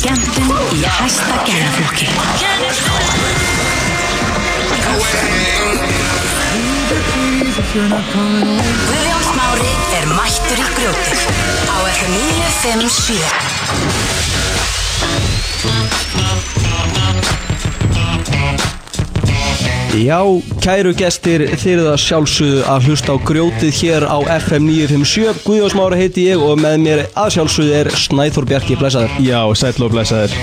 Skemmtun í hæsta gæðaflokki Guðjón Smári er mættur í grjótið. Á FM 957 Já, kæru gestir, eru það sjálfsögðu að hlusta á grjótið hér á FM 957 Guðjóðsmára heiti ég og með mér að sjálfsögðu er Snæþór Bjarki, blæsaður Já, sætl og blessaður.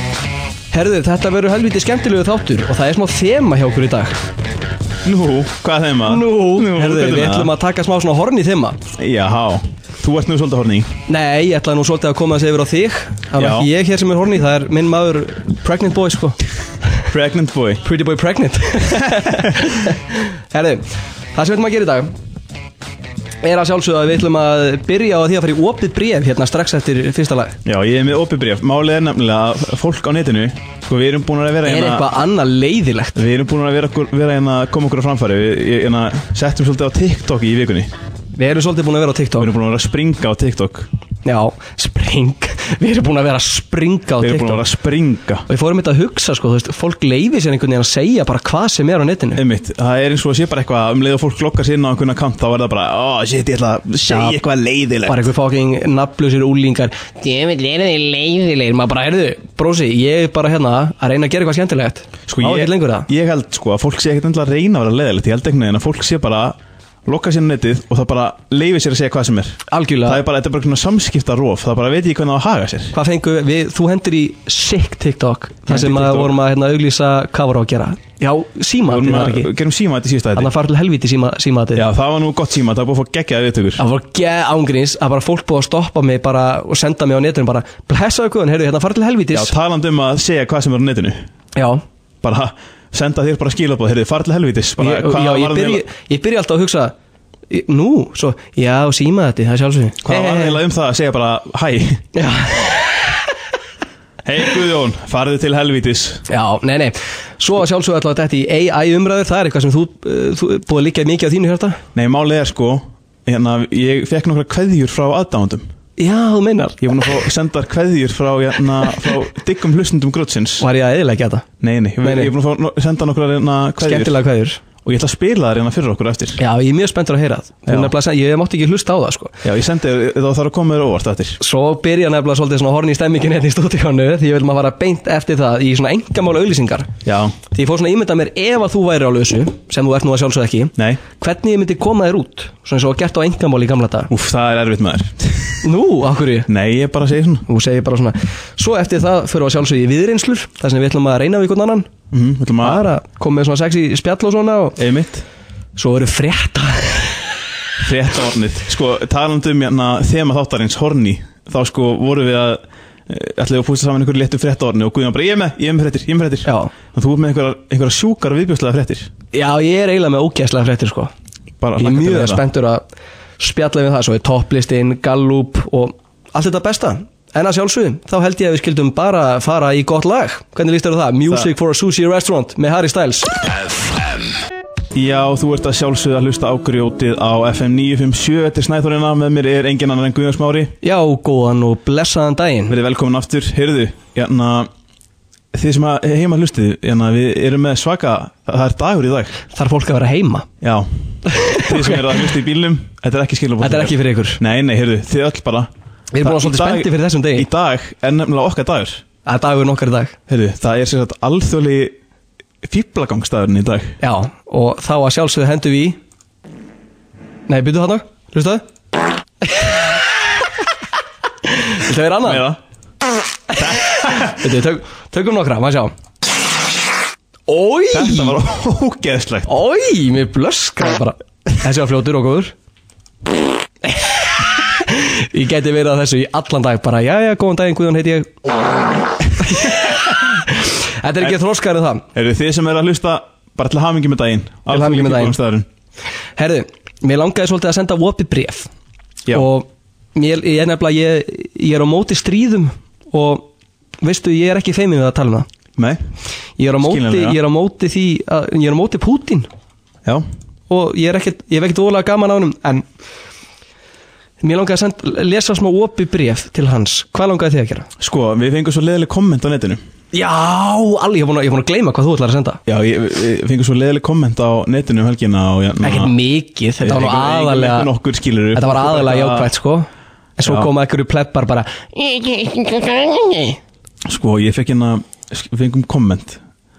Herðu, þetta verður helviti skemmtilegu þáttur og það er smá þema hjá okkur í dag. Nú, hvað þeim að? Nú, herðu, við ætlum að taka smá svona horn í þema. Já, þú ert nú svolítið horni Nei, ég ætlaði nú svolítið að koma þessi yfir á þig. Það er ekki ég hér sem er horni, það er minn maður Pregnant Boy, sko Pregnant boy. Pretty Boy Pregnant. Herðu, það sem við ætlum að gera í dag er að sjálfsögðu að við ætlum að byrja á því að fara í opið bref hérna strax eftir fyrsta lag. Já, ég er með opið bréf. Málið er nefnilega að fólk á netinu Sko, við erum búin að vera Er hérna eitthvað annað leiðilegt? Við erum búin að vera, vera hérna að koma okkur á framfæri. Við hérna, settum svolítið á TikTok í vikunni. Við erum svolítið búin að vera á Við TikTok erum búin að vera að springa á TikTok Já, spring. Við erum búin að vera að springa á Við erum búin að TikTok. vera að springa. Og ég fórum þetta að hugsa sko, þú veist, fólk leiði sér einhvern veginn að segja bara hvað sem er á netinu. Einmitt, það er eins og að sé bara eitthvað um leið og fólk lokkar sér inn á einhvern akkant þá er það bara, ó, shit, ég ætla að segja eitthvað leiðilegt. Bara einhver fóking nafnlausir úlingar Djöfitt, er þið leiðilegir? Maður bara, heyrðu, brósi, ég er bara hérna að reyna að gera eitthvað skemmtilegt. Sko, ég, ég held sko að lokka sér netið og það bara leifir sér að segja hvað sem er. Algjörlega. Það er bara, þetta er bara svona samskipta róf Það bara veit ég hvernig það á að haga sér. Hvað fengu við, þú hendur í sick TikTok Hendi sem að vorum að hérna, auglýsa hvað voru á að gera. Já, síma, Við þetta vorum var ekki? Gerum síma þetta í Þannig þetta að fara til helviti síma, síma þetta. Já, það var nú gott síma, það var búið að fá geggjaði viðtökur. Það var geð ángríns að bara fólk búið að stoppa mig bara og senda mig á netinu bara Blessaðu guðan, heyrðu, hérna fara til Já, helvitis talandi um að segja hvað sem er á netinu. Já, Bara senda þér bara skilabóð Heyrðu, fara til helvítis bara, ég, já ég, byrja, ég byrja alltaf að hugsa Nú, svo, já, síma þetta, það er sjálfsög Hvað var eiginlega um það að segja bara Hæ, Já, hei Guðjón, farðu til helvítis. Já, nei, nei. Svo sjálfsög alltaf þetta í AI umræður Það er eitthvað sem þú, uh, þú búið að líka mikið á þínu hérta Nei, málið er sko hérna, Ég fekk nokkra kveðjur frá aðdándum Já, þú meinar. Ég var nú að fá sendar kveðjur frá, hérna, frá diggum hlustundum grötsins Var ég að eðilega þetta? Nei, nei, Nei, nei. ég er búin að senda nokkra hérna, kveðjur. Skemmtilega kveður Og ég ætla að spila það hérna fyrir okkur eftir. Já, ég er mjög spenntur að heyra það. Ég mátti ekki hlusta á það sko. Já, ég sendi þér, þá þarf að koma þér óvart eftir. Svo byrja nefnilega svolítið svona horni í stemmingin hérna í stúdíónu Því ég vil maður fara beint eftir það í svona engamála auglýsingar. Já, Því ég fór svona ímynda mér ef að þú væri á lausu Sem þú ert nú að sjálfsög ekki nei, Hvernig ég myndi koma þér út? Svona eins og gert á engamáli í gamla dag úf, það er Nú, okkur ég Nei, ég bara segi svona. Þú segir bara svona. Svo eftir það fyrir við að sjálfsög í viðreynslur Það sem við ætlum að reyna við einhvern annan mm, Það að, er að koma með svona sexy spjall og svona og einmitt. Svo eru frétta Frétta ornið Sko, talandi um hérna, þema þáttarins, horni Þá sko voru við að ætlaði að pústa saman einhverju léttu frétta orni Og Guðjón bara, ég er með, ég er með fréttir, ég er með fréttir. Og þú ert með einhverjar, einhverjar sjúkar viðbjörslega fréttir. Já, ég er eiginlega með ógæslega fréttir sko. Bara Ég er mjög spenntur að spjalla við það Svo er topplistinn, Gallup og allt þetta besta En að sjálfsögum, þá held ég að við skildum bara fara í gott lag. Hvernig líst á það? Music for a Sushi Restaurant með Harry Styles. Já, þú ert að sjálfsögða að hlusta á grjótið á FM 957 Þetta er Snæþórina, með mér er engin annar en Guðjón Smári. Já, góðan og blessaðan daginn. Verið velkomin aftur, heyrðu Hérna, þið sem heima hlustið hérna, Við erum með svaka, það er dagur í dag. Þarf fólk að vera heima? Já, þið sem eru að hlusta í bílnum Þetta er ekki skilabótt Þetta er ekki fyrir ykkur. Nei, nei, heyrðu, þið öll bara Við erum búin að svolítið spennti fyrir þessum degi. Í dag er nefnilega okkar dagur. Það er dagur nokkar í dag. Heyrðu, það er sér að alþjóðli fýblagangstagurinn í dag. Já, og þá að sjálfsögðu hendur við í Nei, byrju þarna, hlustaðu. Viltu vera annað? Þetta, tök, tökum nokkra, maður sjá. Ói, Þetta var ógeðslegt. Ói, mér blöskraði bara. Þessi var fljótur og góður Ég geti verið að þessu í allan dag bara, jæja, góðan daginn, Guðjón heiti ég. Þetta er ekki þróskar en það. Heyrðu, þið sem eru að hlusta bara til hamingi með daginn. Til hamingju með daginn. Herðu, mér langaði svolítið að senda opið bref Já. Og mér, ég er nefnilega, ég, ég er á móti stríðum Og veistu, ég er ekki feimin við að tala um það. Nei, Ég er á móti, ég er á móti því að, Ég er á móti Pútín. Já. Og ég er ekkert, ég hef ekkert ólega gaman á honum En Mér langaði að senda, lesa smá opi bref til hans. Hvað langaði þið að gera? Sko, við fengum svo leðileg komment á netinu. Já, alveg, ég er búin að, að gleyma hvað þú ætlar að senda. Já, ég, við fengum svo leðileg komment á netinu um helgina já, Ekkert mikið, þetta var aðalega Nokkur skilur Þetta var aðalega jákvæmt sko. En svo Já. koma einhverju pleppar bara Sko, ég fekk hérna, við fengum komment.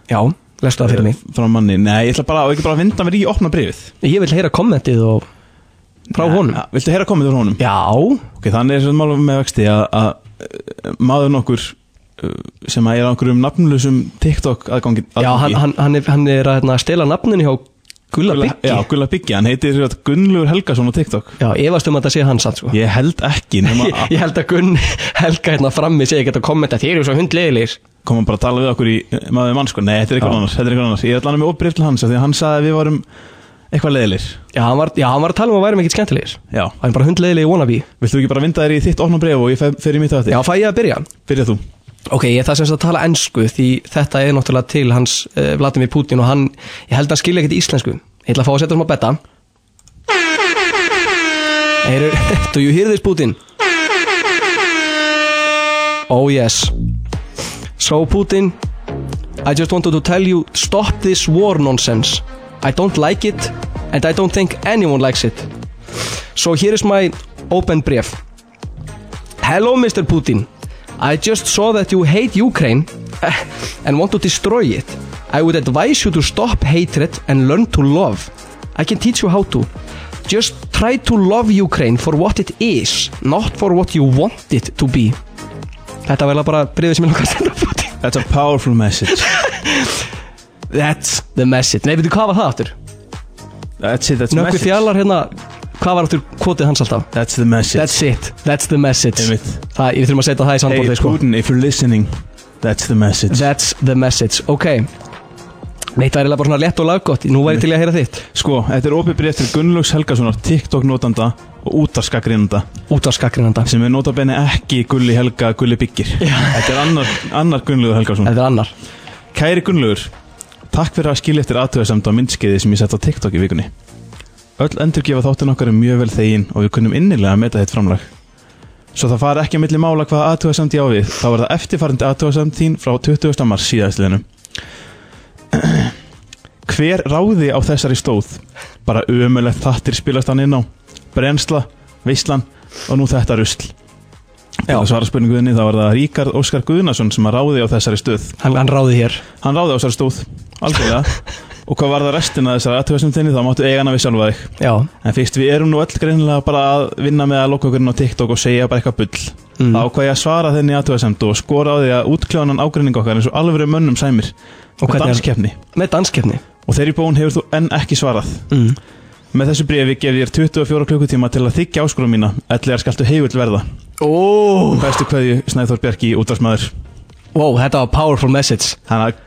Já, lestu það fyrir mig. Frá manni. Nei, ég ætla bara, ekki bara að vinda mér í opna brifið Ég vil heyra kommentið og frá honum? ja, Viltu heyra komment frá honum? Já, Ok, þannig er svona málum með vexti að, uh, maður nokkur uh, sem að er á einhverjum nafnlusum TikTok aðgangi já hann, hann, hann, er, hann er að hérna, stela nafninu hjá Gulla Byggi Já, Gulla Byggi, hann heitir sem Gunnlaugur Helgason á TikTok. Já, efast um að þetta sé hans satt sko. Ég held ekki Ég, ég held að Gunn Helga hérna frammi segi ekki að kommenta Þið eru svo hundlegir koma bara að tala við okkur í maður mann sko, nei, þetta er eitthvað annars, þetta er eitthvað annars. Ég ætla hann með opbreyf til hans af því að hann sagði að við varum eitthvað leiðilir Já, hann var, já, hann var að tala um að væri mikið skemmtilegir. Já, Hann er bara hundlegir wannabe. Viltu ekki bara vinda þér í þitt opna bref og ég fer, fer í mitt á Já, þetta fæ ég að byrja? Byrja þú. Ok, ég það sem sagt að tala ennsku Því þetta er náttúrulega til hans uh, Vladimir Putin Og hann, ég held að hann skilja ekkert íslensku. Ég ætla að fá að setja smá betta. Heyrðu, do you hear this Putin? Oh yes. So Putin I just wanted to tell you Stop this war nonsense I don't like it And I don't think anyone likes it So here is my open brief Hello Mr. Putin I just saw that you hate Ukraine and want to destroy it. I would advise you to stop hatred and learn to love. I can teach you how to. Just try to love Ukraine for what it is, not for what you want it to be. Þetta var eiginlega bara bríðið sem ég langar að senda á Putin. That's a powerful message That's the message. Nei, veitu hvað var það aftur? That's it, that's Nökkvi message fjallar hérna, hvað var aftur kvotið hans alltaf? That's the message That's it. That's the message. Einmitt. Það, ég þurfum að setja það í Hey sandbóltið, sko. Putin, if you're listening That's the message That's the message, ok Neitt var eiginlega bara svona lett og laggott Nú væri til ég að heyra þitt Sko, þetta er opið breyft til Gunnlaugs Helgasonar TikTok notanda og útarskakrinanda Út á skakrinanda sem er notabenni ekki Gulli Helga Gulli Byggir Þetta er annar, annar Gunnlaugur Helgason Þetta er annar Kæri Gunnlaugur Takk fyrir að skilja eftir aðtöðasamt á myndskeiði sem ég sett á TikTok í vikunni. Öll endurgefa þáttin okkar er mjög vel þegin og við kunnum innilega að meta þitt framlag. Svo það fari ekki að milli mála hvaða aðtöðasamt ég á við þá var það eftirfarandi aðtöðasamt þín frá 20. mars síðastliðinu Hver ráði á þessari stóð? Bara ömulegt þattir spilast hann inn á. Brensla, Veislan og nú þetta rusl. Að svara spurninguðinni þá var það Ríkard Óskar Guðnason sem að ráði á þessari stöð. Hann, hann ráði hér. Hann ráði á þessari stóð, algjörlega. Og hvað var það restina þessari aðtöðasum þinni? Þá máttu eigana við sjálfa þig. Já, En fyrst við erum nú öll greinilega bara að vinna með að loka okkur inn á TikTok og segja bara eitthvað bull. Mm. Þá hvað ég að svara þenni aðtöðasemt og skora á því að útkljánan ágreining okkar eins og alveg mönnum sæmir. Og er- danskeppni. með danskeppni. Og þeirri bón hefur þú enn ekki svarað. Mm. Með þessu brefi gef ég þér 24 klukkutíma til að þykja áskorum mína. Ellegar skaltu útvarsmaður wow, þetta var powerful message. Þannig að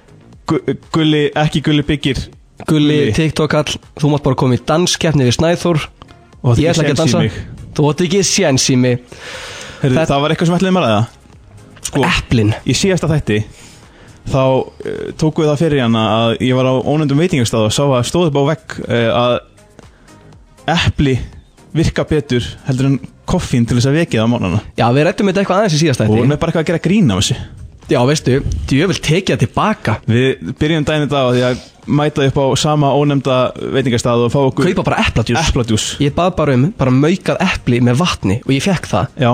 gulli, ekki gulli byggir Gulli, Gulli. TikTok all Þú mátt bara koma í danskeppni við Snæþór. Og Ég ætla ekki að dansa. Þú átt ekki séns í mig. Heyrðu, Þetta- Það var eitthvað sem ætlaði maður að það Sko, Eplin. í síðasta þætti Þá uh, tóku við það fyrir hana að ég var á ónefndum veitingastað og sá að stóð upp á vegg uh, að epli virka betur heldur en koffín til þess að vekið á mánana Já, við rættum þetta eitthvað aðeins í síðast og hún þetta er bara eitthvað að gera grín af þessu Já, veistu, djöfell tekið það tilbaka. Við byrjum daginn þetta á því að mæta upp á sama ónefnda veitingastað og fá okkur Kaupa bara epladjús. Epladjús. Ég bað bara um, bara maukað epli með vatni Og ég fekk það. Já,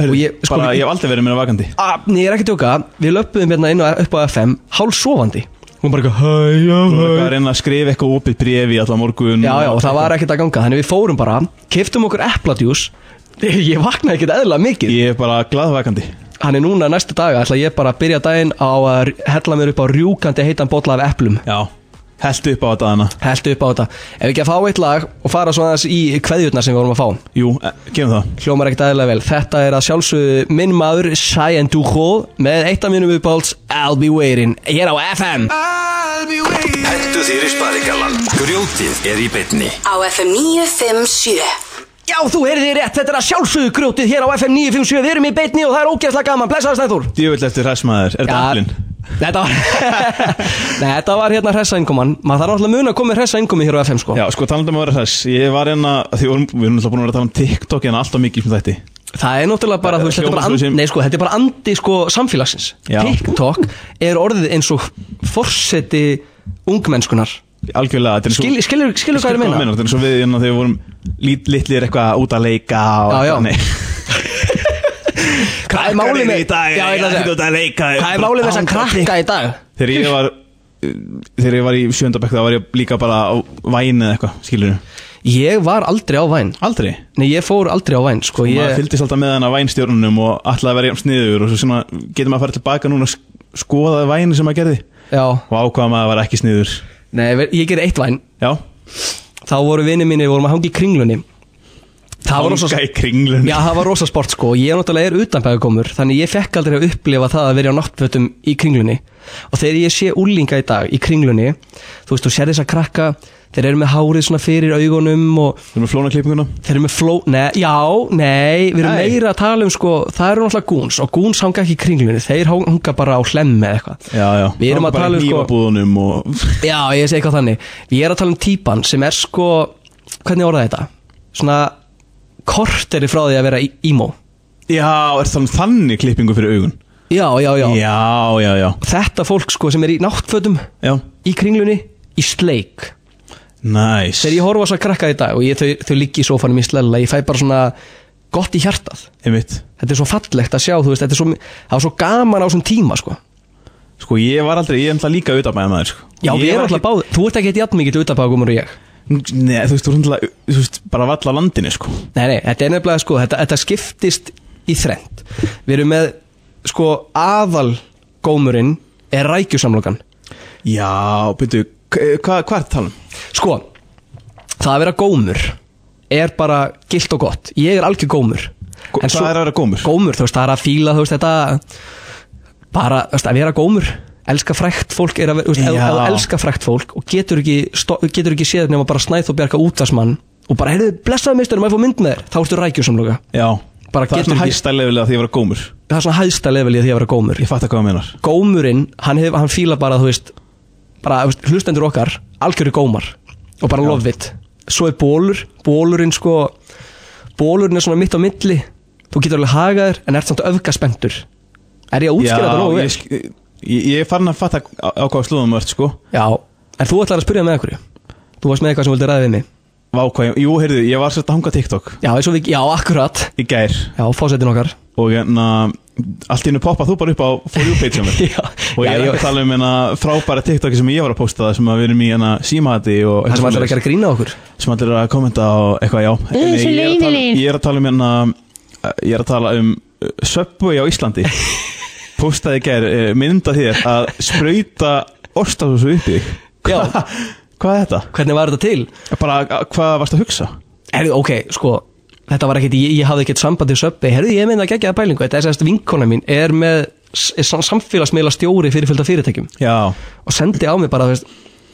Heyrðu, Og ég- sko, bara ég hef aldrei verið meira vakandi. Nei, ég er ekki tjóka Við löpum hérna inn á, upp á FM Hálf sofandi Hún bara eitthvað Hæ, já, Þú hæ. erum að reyna að skrifa eitthvað opið brefi í allan morgun Já, já, og það var ekkert að ganga. Þannig við fórum bara Kiftum okkur epladjús. Ég vaknaði ekkert eðla mikið. Ég er bara glaðvakandi Hann er núna næstu daga ætla ég bara að byrja daginn á að hella mér upp á rjúkandi heitan bolla af eplum. Já, held upp á þetta hana Heltu upp á þetta. Ef við ekki að fá eitt lag og fara svona aðeins í kveðjurnar sem við vorum að fá. Jú, gerum það. Hljómar ekkert eðlilega vel. Þetta er að sjálfsögðu minn maður Cheyenne Duho með eitt af mínum uppáhalds I'll be waiting Hér á FM Hentu þér í sparigallan Grjótið er í bytni Á FM 957 Já, þú heyrði þið rétt, þetta er að sjálfsögðu grjótið hér á FM 957 Við erum í beitni og það er ógeðslega gaman, blessaður Steinþór Djöfull eftir hressmaður, er þetta aflinn? Þetta var Nei, þetta var hérna hressa innkoman Maður þarf náttúrulega mun að koma með hressa innkomi hér á FM sko. Já, sko talandum að vera hress. Ég var hérna, því vorum, við erum alltaf búin að vera að tala um TikTok en alltaf mikið sem þetta Það er náttúrulega bara, þú veist, þetta bara, sem- nei, sko, þetta er bara andi sko, samfélagsins. Já. TikTok er orðið eins og forseti ungmennskunar Algjörlega, þetta er svo Skil, skilur, skilur hvað ég meina? Þetta er svo við hérna þegar við vorum lit, litlir eitthvað út að leika Já, já. Hvað er málið með Hvað er málið með þess að krakka í dag? Þegar ég var Þegar ég var í sjöndabæk þá var ég líka bara á væn eða eitthvað, skilur Ég var aldrei á væn. Aldrei? Nei, ég fór aldrei á væn, sko Maður ég, fylgdist alltaf með hann að vænstjórnunum og að vera jafn sniður og svo getur maður að fara tilbaka núna og sk- skoða væni sem maður gerði? Já, og ákvaða maður að vera ekki sniður nei, ég gerði eitt væn. Já, Þá voru vinið mínir, vorum að hangi í kringlunni. Það var rosa hanga í kringlun Já, það var rosa sport sko. Og ég náttúrulega er utanbæðakomur þannig ég fekk aldrei að upplifa það að vera á náttfötum í kringlunni. Og þegar ég sé úlinga í dag í kringlunni þú veist, þú sér þess að krakka þeir eru með hárið svona fyrir augunum og Þú erum með flóna klippinguna? Þeir eru með fló... Nei, já, nei, við erum meira að tala um sko það eru náttúrulega gúns og gúns hanga ekki í kringlunni þeir hanga bara á hlemmi eða eitthvað. Já, já Við erum að tala um, sko- Hnífabúðunum og Já, ég segi eitthvað þannig. Ég er að tala um típan sem er sko hvernig orðaði þetta? Svona korteri frá því að vera í- emo. Já, er það þannig klippingu fyrir augun? Já, já, já. Já, já, já. Þetta fólk sko sem er í náttfötum Já, í kringlunni í sleik næs þegar ég horfa þess að krakka í dag og ég, þau, þau liggi í sófanum í slella ég fæ bara svona gott í hjartað. Einmitt. Þetta er svo fallegt að sjá þú veist, þetta er svo, það var svo gaman á þessum tíma sko. Sko, ég var aldrei, ég er alltaf líka auðvitað maður sko. já, Ég við erum alltaf báð þú ert ekki eitthvað mikið utanbáðgumur og ég. Nei, þú veist, þú erum alltaf, bara valla landinu, sko. Nei, nei, þetta er nefnilega sko þetta, þetta skiptist í þrend við erum með sko aðal gómurinn er rækjusamlokan. Já, byrju, hvað hva er það tala um? sko, það að vera gómur er bara gilt og gott. Ég er algjör gómur. Hvað er að vera gómur? gómur, þú veist, það er að fíla þú veist, þetta bara, þú veist, að vera gómur. Elska frækt fólk er að vera, þú veist, ef Já. ef þú elska frækt fólk og getur ekki, getur ekki séð nema bara snæð og bjarga útvarsmann og bara, heyrðu, blessaði mistur, maður fá mynd með þér? Þá ertu rækjusamloka, Já, Bara það er svona ekki- hæsta lefilega því að vera gómur. Það er svona hæðsta level í því að vera gómur. Ég fatt að hvað það menar gómurinn, hann, hef, hann fíla bara, þú veist bara, hlustendur okkar algjöru gómar og bara love it svo er bólur, bólurinn sko bólurinn er svona mitt á milli. Þú getur alveg hagaður en ert samt öfgaspendur er ég að útskýra þetta nógu vel? ég, ég, er farin að fatta á, hvað slúðum ert, sko. Já, en þú ætlar að spyrja með einhverju? Þú varst með eitthvað sem vildi ræða við mig? Vá, hvað, ég- jú, heyrðu, ég var sérst að hanga TikTok. Já, við, já, akkurat. Í gær. Já, fósettin okkar. Og hérna allt í hennu poppa þú bara upp á For You page og ég er ekki að tala um frábæra TikToki sem ég var að posta það sem að við erum í símaði og Það sem ætlar að gera grína okkur. Sem allir eru að kommenta á eitthvað já. Nei, ég, er að tala, ég er að tala um hérna ég er að tala um uh, Subway á Íslandi. Postaði gær uh, mynda þér að sprauta ostasósu upp í hvað er þetta? Hvernig var þetta til? bara uh, hvað varst að hugsa? Herðu, ok, sko Þetta var ekkit, ég, ég hafði ekkert samband í söpbi Herðu, ég meina að gegja það bælingu Þetta er sérst vinkona mín Er með er samfélagsmiðla stjóri fyrir fylgta fyrirtækjum. Já, Og sendi á mig bara, veist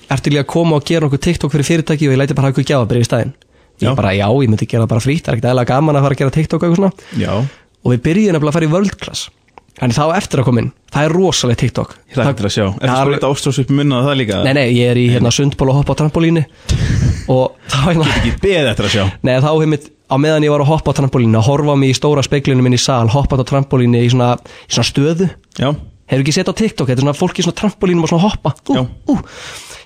Ertu líka að koma og gera nokkuð TikTok fyrir fyrirtæki Og ég læti bara hafa ykkur gjafabrið í staðinn? Já. Ég bara, já, ég myndi gera það bara frýtt Það er ekkert eðla gaman að fara að gera TikTok og eitthvað svona. Já. Og við byrjum að fara í world class. En þá eftir að koma inn, það er rosalega TikTok. Ég hlætti til að sjá. Er það Já, sprauta ostasósu upp í munna það líka? Nei, nei, ég er í hérna sundból og hoppa á trampolínu. Og þá hérna ekki beðið eftir að sjá. Nei, þá hefði mitt, á meðan ég var að hoppa á trampolínu að horfa mig í stóra speiklinu minn í sal hoppa á trampolínu í svona, í svona stöðu. Já, Hefur ekki sett á TikTok, þetta er svona fólk í svona trampolínum og svona hoppa. Ú, ú.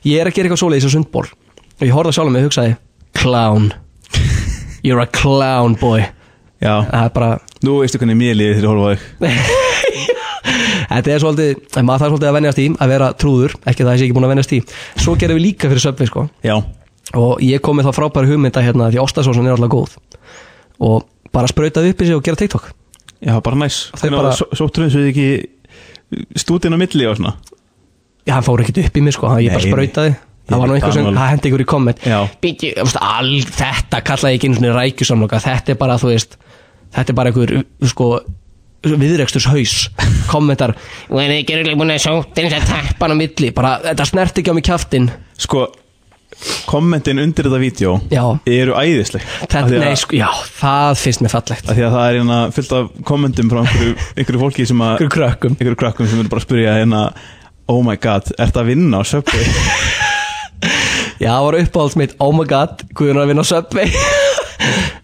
Ég er að gera eitthvað svoleiðis á sundból og ég horfði á sjálfum mig og hugsaði Clown. You're a clown boy. Bara nú veistu hvernig mér þegar ég horfa á þig. Þetta er svolítið, maður þarf svolítið að venjast í að vera trúður, ekki það að ég sé ekki búin að venjast í. Svo gerum við líka fyrir söpvi sko. Og ég kom með þá frábæri hugmynda hérna því Óstasósan er alltaf góð og bara sprautaði upp í sig og gera TikTok. Já, bara næs. Sóttur eins og þið ekki stúdinn á milli og svona? Já, hann fór ekkert upp í mig sko, hann- ég bara sprautaði. Það var nú einhver það sem, það hendi ykkur í komment. Veist, all, Þetta kallaði ekki einu svona rækjusamloka. Þetta er bara, þú veist Þetta er bara einhver, sko viðreksturs haus kommentar og er ekki reglulega búin að sóta eins að tappa hann á milli. Bara, þetta snert ekki á mig kjaftin sko, kommentin undir þetta vídeo eru æðisleg. Að- sko, já, það finnst mér fallegt. Því að það er hérna fyllt af kommentum frá einhverju, einhverju fólki sem að krökkum. einhverju krakkum sem eru bara að spyrja hérna oh my god, ert að vinna á Subway? Já, það var uppáhalds mitt, oh my god, Guðun er að vinna á Subway.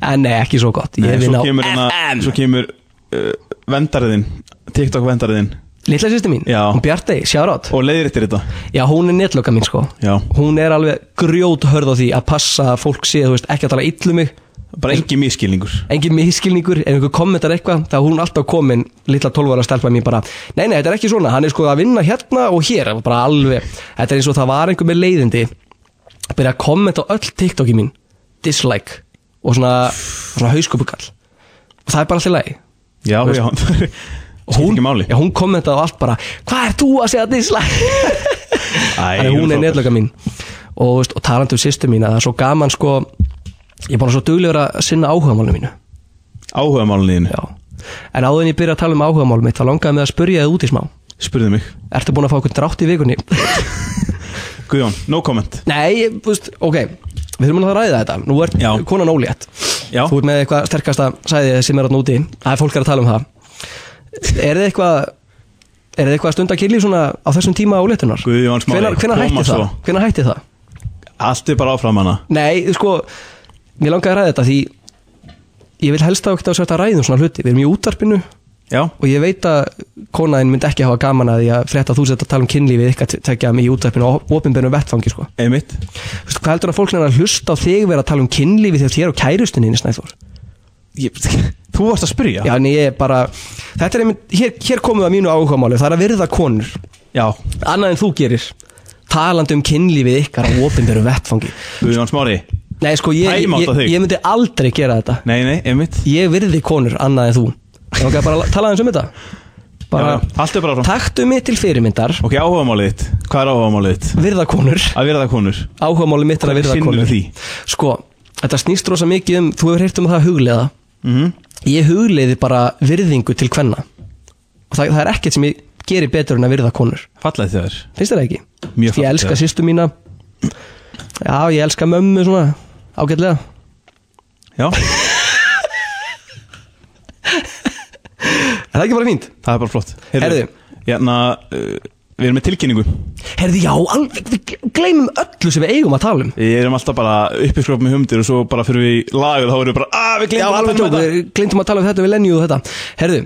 En nei, ekki svo gott. Ég Nei, vinn á hérna, FM svo kemur uh, vendariðin TikTok vendariðin Lilla sýstu mín, Já. hún Bjartey, sjárátt og leiðir eftir þetta? Já, hún er netlöka mín sko. Já. Hún er alveg grjót hörð á því að passa að fólk sé, þú veist, ekki að tala illu mig. Bara engin miskilningur Engin miskilningur, ef einhver kommentar eitthvað þá er hún alltaf komin, litla tólvara stelpa mín bara Nei, nei, þetta er ekki svona, hann er sko að vinna hérna og hér. Bara alveg, þetta er eins og það var einhver með leiðindi að byrja að kommenta á öll TikToki mín dislike og svona, svona hauskupukall og það er bara alltaf lagi. Já, já, ekki máli. Já, hún kommentaði á allt bara hvað er þú að segja Æ, Þannig hún er netlöka mín. Og, og talandi um sýstu mín að það er svo gaman sko ég er bara svo duglegur að sinna áhugamálinu mínu. Áhugamálinu já. en áður en ég byrja að tala um áhugamálum mitt þá langaði mig að spurja þið út í smá. Spurðu mig, Ertu búin að fá okkur drátt í vikunni? Guðjón, no comment. Nei, veist, ok Við þurfum að ræða þetta. Nú er Já. konan ólétt. Já. Þú ert með eitthvað sterkasta sæði sem er átt úti. Það er fólk að tala um það Er þið eitthvað Er þið eitthvað að stunda kynlíf svona á þessum tíma óléttunar? Guðjón Smári, koma hætti það? svo. Hvenær hætti það? allt er bara áfram hana Nei, sko Mér langaði að ræða þetta því Ég vil helst á ekkert á sérta ræðum svona hluti Við erum í útvarpinu já, og ég veit að konaðin myndi ekki hafa gaman að því að frétta að þú sett að tala um ykkar te- tekja mig í útvarpinu og opinbjörnum vettfangi sko. einmitt Veistu, hvað heldur að fólk er að hlusta á þig vera að tala um kynlífið þegar þér og kærustinni Snæþór? Ég, þú varst að spyrja? Já, en ég er bara þetta er einmitt, hér, hér komum við að mínu áhugamáli það er að virða konur, já, annað en þú gerir. Talandi um kynlífið ykkar á opinbjörnum vettfangi Guðjón Smári. Nei, sko, ég, ég, ég myndi aldrei gera þetta. Nei, nei, einmitt. Ég virði konur annað en þú. Ég langaði bara að tala aðeins um þetta. Bara, já, allt er bara áfram. Taktu mig til fyrirmyndar. Ok, áhugamálið þitt, hvað er áhugamálið þitt? virða konur. Að það konur. Áhugamáli mitt er að virða konur. því? sko, þetta snýst rosa mikið um þú hefur heyrt um það að mm ég hugleiði bara virðingu til kvenna. Og það, það er ekkert sem ég geri betur en að virða konur. Fallega þér finnst þér ekki? Mjög ég fallegt. elska sýstu mína. Já, ég elska mömmu svona ágætlega. Já, er það ekki bara fínt? það er bara flott. Heyrðu. hérna, uh, við erum með tilkynningu. Herði já, alveg, við gleymum öllu sem við eigum að tala um. Við erum alltaf bara uppi skróp með humdir og svo bara fyrir við í lag og þá erum við bara, að við glemum alveg tók, við glemtum að tala um þetta við Lenju og þetta. Herðu,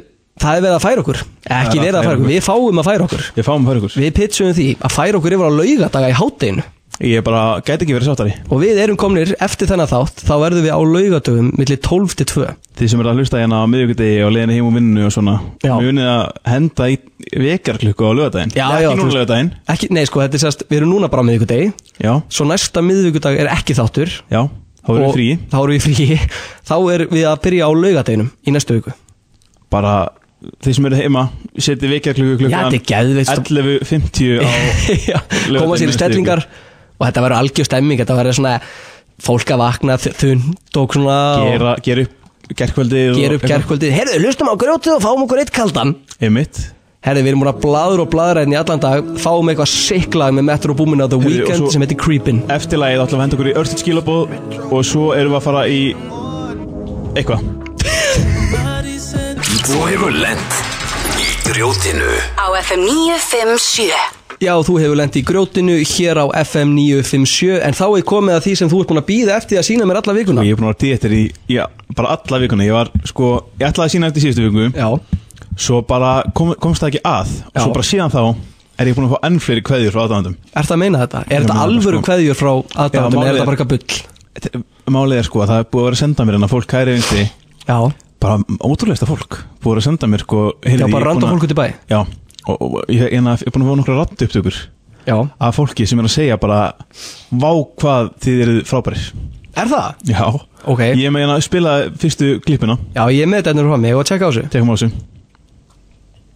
það er verið að færa okkur. Ekki er að verið að færa okkur, við fáum að færa okkur. Við pitchum því að færa okkur yfir á laugadaga í hátteginu ég er bara, gæti ekki verið sáttari. Og við erum komnir eftir þennan þátt þá verðum við á laugadögum millir 12 til 2 þið sem er að hlusta hérna á miðvíkudegi og leiðinu heim og vinnu og svona Já. munið að henda í vekarklukku á lögadaginn Já, ekki já, þú núna lögadaginn ekki, nei sko, þetta er sérst, við erum núna bara á miðvikudegi. Já, svo næsta miðvikudag er ekki þáttur. Já, þá erum og við frí. þá erum við frí. Þá er við að byrja á laugadeginum í næstu viku. Bara þið sem eru heima setja vekarklukku Já, þetta er geðveikt, sko. 11.50 á Já, koma sér í stellingar og þetta verður algjör stemming þetta verður svona fólk að vakna þund og svona og gera, gera upp gerkvöldið gera upp gerkvöldið heyrðu, hlustum á grjótið og fáum okkur eitt kaldan. Einmitt. Herði, við erum búin að bladur og bladra hérna í allan dag. Fáum eitthvað sicklag með Metro Boomin á The Weeknd sem heitir Creepin. Eftirlægið ætlum við að henda okkur í örstitt skilabóð og svo erum við að fara í eitthvað. Þú hefur lent grjótinu. Á FM 957 Já, þú hefur lent í grjótinu hér á FM 957 En þá er komið að því sem þú ert búin að býða eftir að sína mér alla vikuna. Og ég er búin að vera díettir í já, bara alla vikuna. Ég var sko, ég ætlaði að sína eftir síðustu viku. Já, svo bara kom, komst það ekki að. Og Já. svo bara síðan þá er ég búin að fá enn fleiri kveðjur frá aðdáðandum er það að meina þetta? Er þetta alvöru sko. kveðjur frá málið Er þetta bara eitthvað bull? málið er sko að það er búið að vera að senda mér en að fólk kæri einsti Já, bara ótrúleista fólk búið að senda mér sko já bara randa búin að- fólk út í bæ. Já og, og ég, ég, ég er búin að fá nokkra ratt upptökur Já, af fólki sem er að segja bara vá hvað þið eruð frábærir. Er það? já. Ok, ég er með hérna að spila fyrstu klippina. Já ég er með þetta ennur frá mig og tjekka á þessu. Tekum á þessu.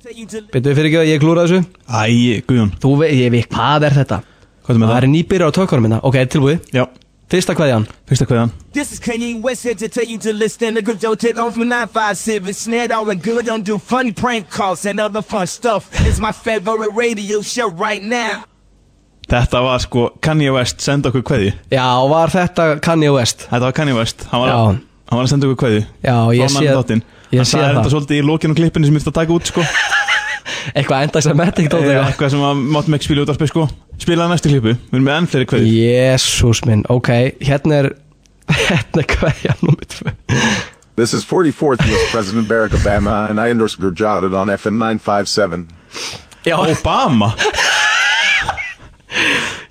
Byrjuðu fyrir ekki að ég klúra þessu? Æ, Guðjón. Þú veit, ég veit, hvað er þetta? hvað er með Það er nýbyrjar á tökkarum minna Ok, tilbúið. Já Fyrsta kveðjan fyrsta kveðan This is Kanye West here to tell you to listen to good Joe Ted on from 957. Snared all and good, don't do funny prank calls and other fun stuff. It's my favorite radio show right now. Þetta var sko Kanye West senda okkur kveði Já, var þetta Kanye West Þetta var Kanye West Hann var, Já. hann var að senda okkur kveði Já, ég sé ég Hann sé sagði það. þetta svolítið í lokinu klippinu sem ég þurfti að taka út sko Eitthvað enda sem þetta ekki tótt Eða? Eitthvað sem að máttum ekki spila út af sko. Spilaði næstu klippu. Við erum með enn fleiri kveði Jésús minn, ok. Hérna er Hérna er hverja nummer tvö. This is 44th US President Barack Obama, and I endorse Gurjotted on FM 957. Já, Obama?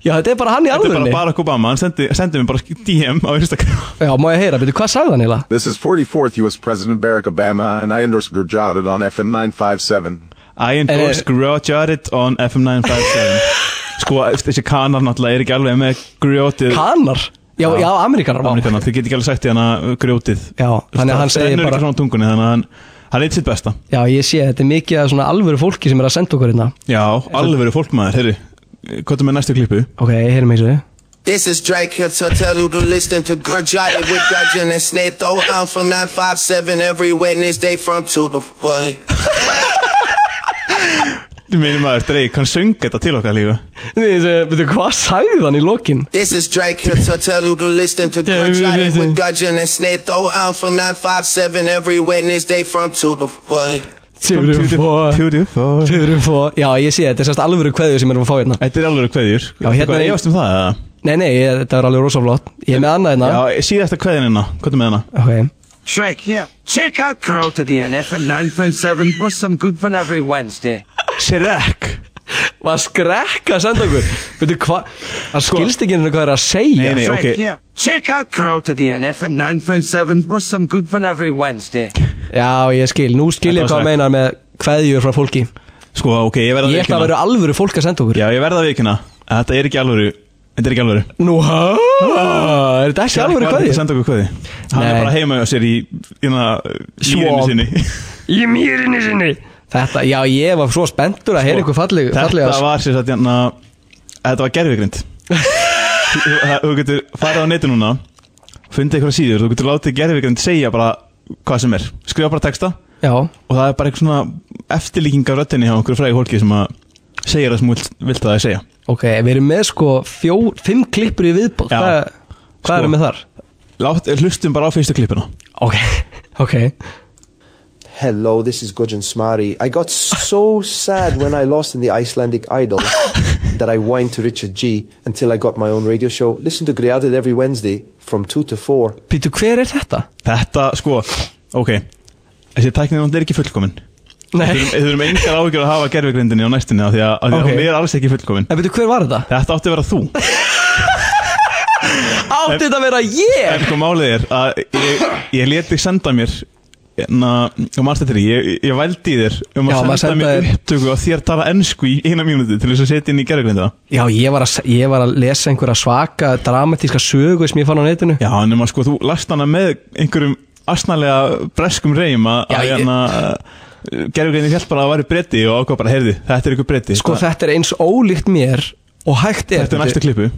Já, þetta er bara hann í Þetta er bara Barack Obama. Hann sendi, sendi mér bara DM á Instagram. Já, má ég heyra, betur, hvað sagði hann eiginlega? This is 44th US President Barack Obama, and I endorse Gurjotted on FM 957. I endorse. Grotjarit on FM 957 Sko, þessi kanar náttúrulega er ekki alveg með grjótið Kanar? Já, já, Amerikanar vá. Amerikanar, þið get ekki alveg sagt í hana grjótið Já, þannig að hann segir bara bara ekki frá tungunni, þannig að hann hann er eitt sitt besta Já, ég sé, þetta er mikið af svona alvöru fólki sem er að senda okkur hérna Já, verið fólkmaður, heyrðu Hvað er með næstu klippu? Ok, heyrum mig svo This is Drake here to tell you to listen to Gurjaya with Gudgeon and Snake Throw out from 957 every Wednesday from 2 to 4. Þú meina maður, Drake, hann söng þetta til okkar líka. Betur, hvað sagði hann í lokin? This is Drake here to tell you to listen to Gurjaya with Gudgeon and Snake Throw out from 957 every Wednesday from 2 to 4. Turum fó Beautiful Turum fó Já, ég sé, þetta er sérst alvöru kveður sem erum að fá hérna. Þetta er alveg kveðjur. Hérna er- Efast um það, eða? Nei, nei, ég, þetta er alveg rosa flott. Ég er með annað hérna. Síðasta kveðin hérna, hvað er með hana? Ok Shrek here. Check out Crow to the NF at 957 for some good fun every Wednesday. Shrek Var skrekka að senda okkur Betur, hvað Það skilst ekki hérna hvað það er að segja Nei, nei, Shrek ok. here. Check out Crow to the NF at 957 for some good fun every Wednesday. Já, ég skil, nú skil ég hvað meinar með kveðjur frá fólki Sko, ok, ég verða Ég ætla að vera alvöru fólk að senda okkur Já, ég verða að vikina Þetta er ekki alvöru Þetta er ekki alvöru. Nú, hæ? Er þetta ekki alvöru? Var ekki að kveðjur? senda okkur kveði Hann er bara heima hjá sér í. Mýrinni sinni. Í mýrinni sinni. Þetta, já, ég var svo spenntur að heyra ykkur falleg Þetta var sér satt hérna Þetta var gerfigrind Þú getur farið á netu núna Fundið eitthvað síður Þú getur látið gerfigrind segja bara Hvað sem er. Skrifa bara texta. Já, Og það er bara eitthvað svona Eftirlíking af röttinni hjá okkur fræði fólki Sem að segja það sem vilt, vilt að það segja ok, við erum með sko fjó, fimm klippur í viðbót Já. Hvað, hvað Sko. erum við þar? Lát, Hlustum bara á fyrstu klippuna Ok, ok Hello, this is Gudjon Smari. I got so sad when I lost in the Icelandic Idol that I whined to Richard G until I got my own radio show. Listen to Griated every Wednesday from 2 to 4. Pítu, hver er þetta? Þetta, sko, ok Þessi tæknir er ekki fullkomin Nei Við þurfum engar ágjör að hafa gerfugrindinni á næstunni af Því að, af því að Ok. hún er alls ekki fullkomin En pítu, hver var þetta? Þetta átti að vera þú Átti þetta að vera ég? En sko málið er að ég, ég leti senda mér Na, mannst þetta er ég, ég vældi í þér um að senda mér upptöku og þér tala ennsku í eina mínúti til þess að setja inn í gerfugrinda Já, ég var, að, ég var að lesa einhverja svaka dramatíska sögu sem ég fann á netinu Já, en nema sko, þú last hana með einhverjum asnalega breskum reym að Gerfugrindin hjálp bara að væri bretti og ákvað bara, heyrði, þetta er ykkur bretti Sko, þetta er eins ólíkt mér og hægt er Þetta er næsta klippu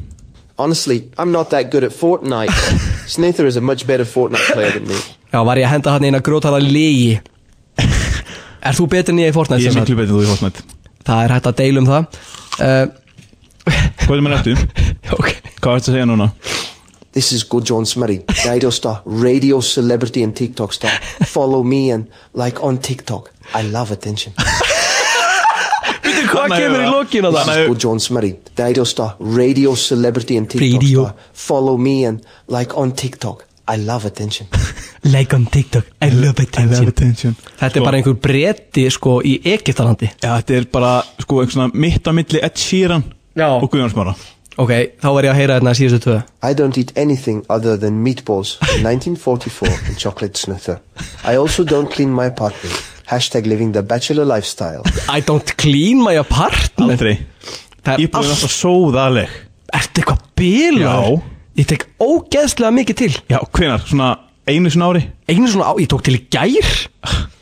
Honestly, I'm not that good at Fortnite. Snather is a much better Fortnite player than me. Já, var ég að henda hann eina grótara legi Er þú betur en ég í Fortnite? Ég er miklu betur en þú í Fortnite Það er hægt að deila um það uh, Hvað er með nættu? Ok Hvað ertu að segja núna? This is Gudjon Smari, radio star, radio celebrity and TikTok star. Follow me and like on TikTok. I love attention. Hvað kemur í að- lokin á það? Þannig að- Gudjon Smari, radio star, radio celebrity and TikTok Radio. star. Follow me and like on TikTok. I love attention. Like on TikTok I love attention attention Þetta er bara einhver breti sko í Egyptalandi Já, þetta er bara, sko, einhver svona mitt á milli Ed Sheeran Já. og Guðjón Smára Ok, þá var ég að heyra hérna síðustu tvö I don't eat anything other than meatballs, 1944 and chocolate sniffer. I also don't clean my apartment. Hashtag living the bachelor lifestyle. I don't clean my apartment Aldrei Það er Íbúðin er allt alltaf sóðaleg Ertu eitthvað bilaður? Já. Ég tek ógeðslega mikið til Já, hvenar? Svona einu svona ári? Einu svona á, ég tók til í gær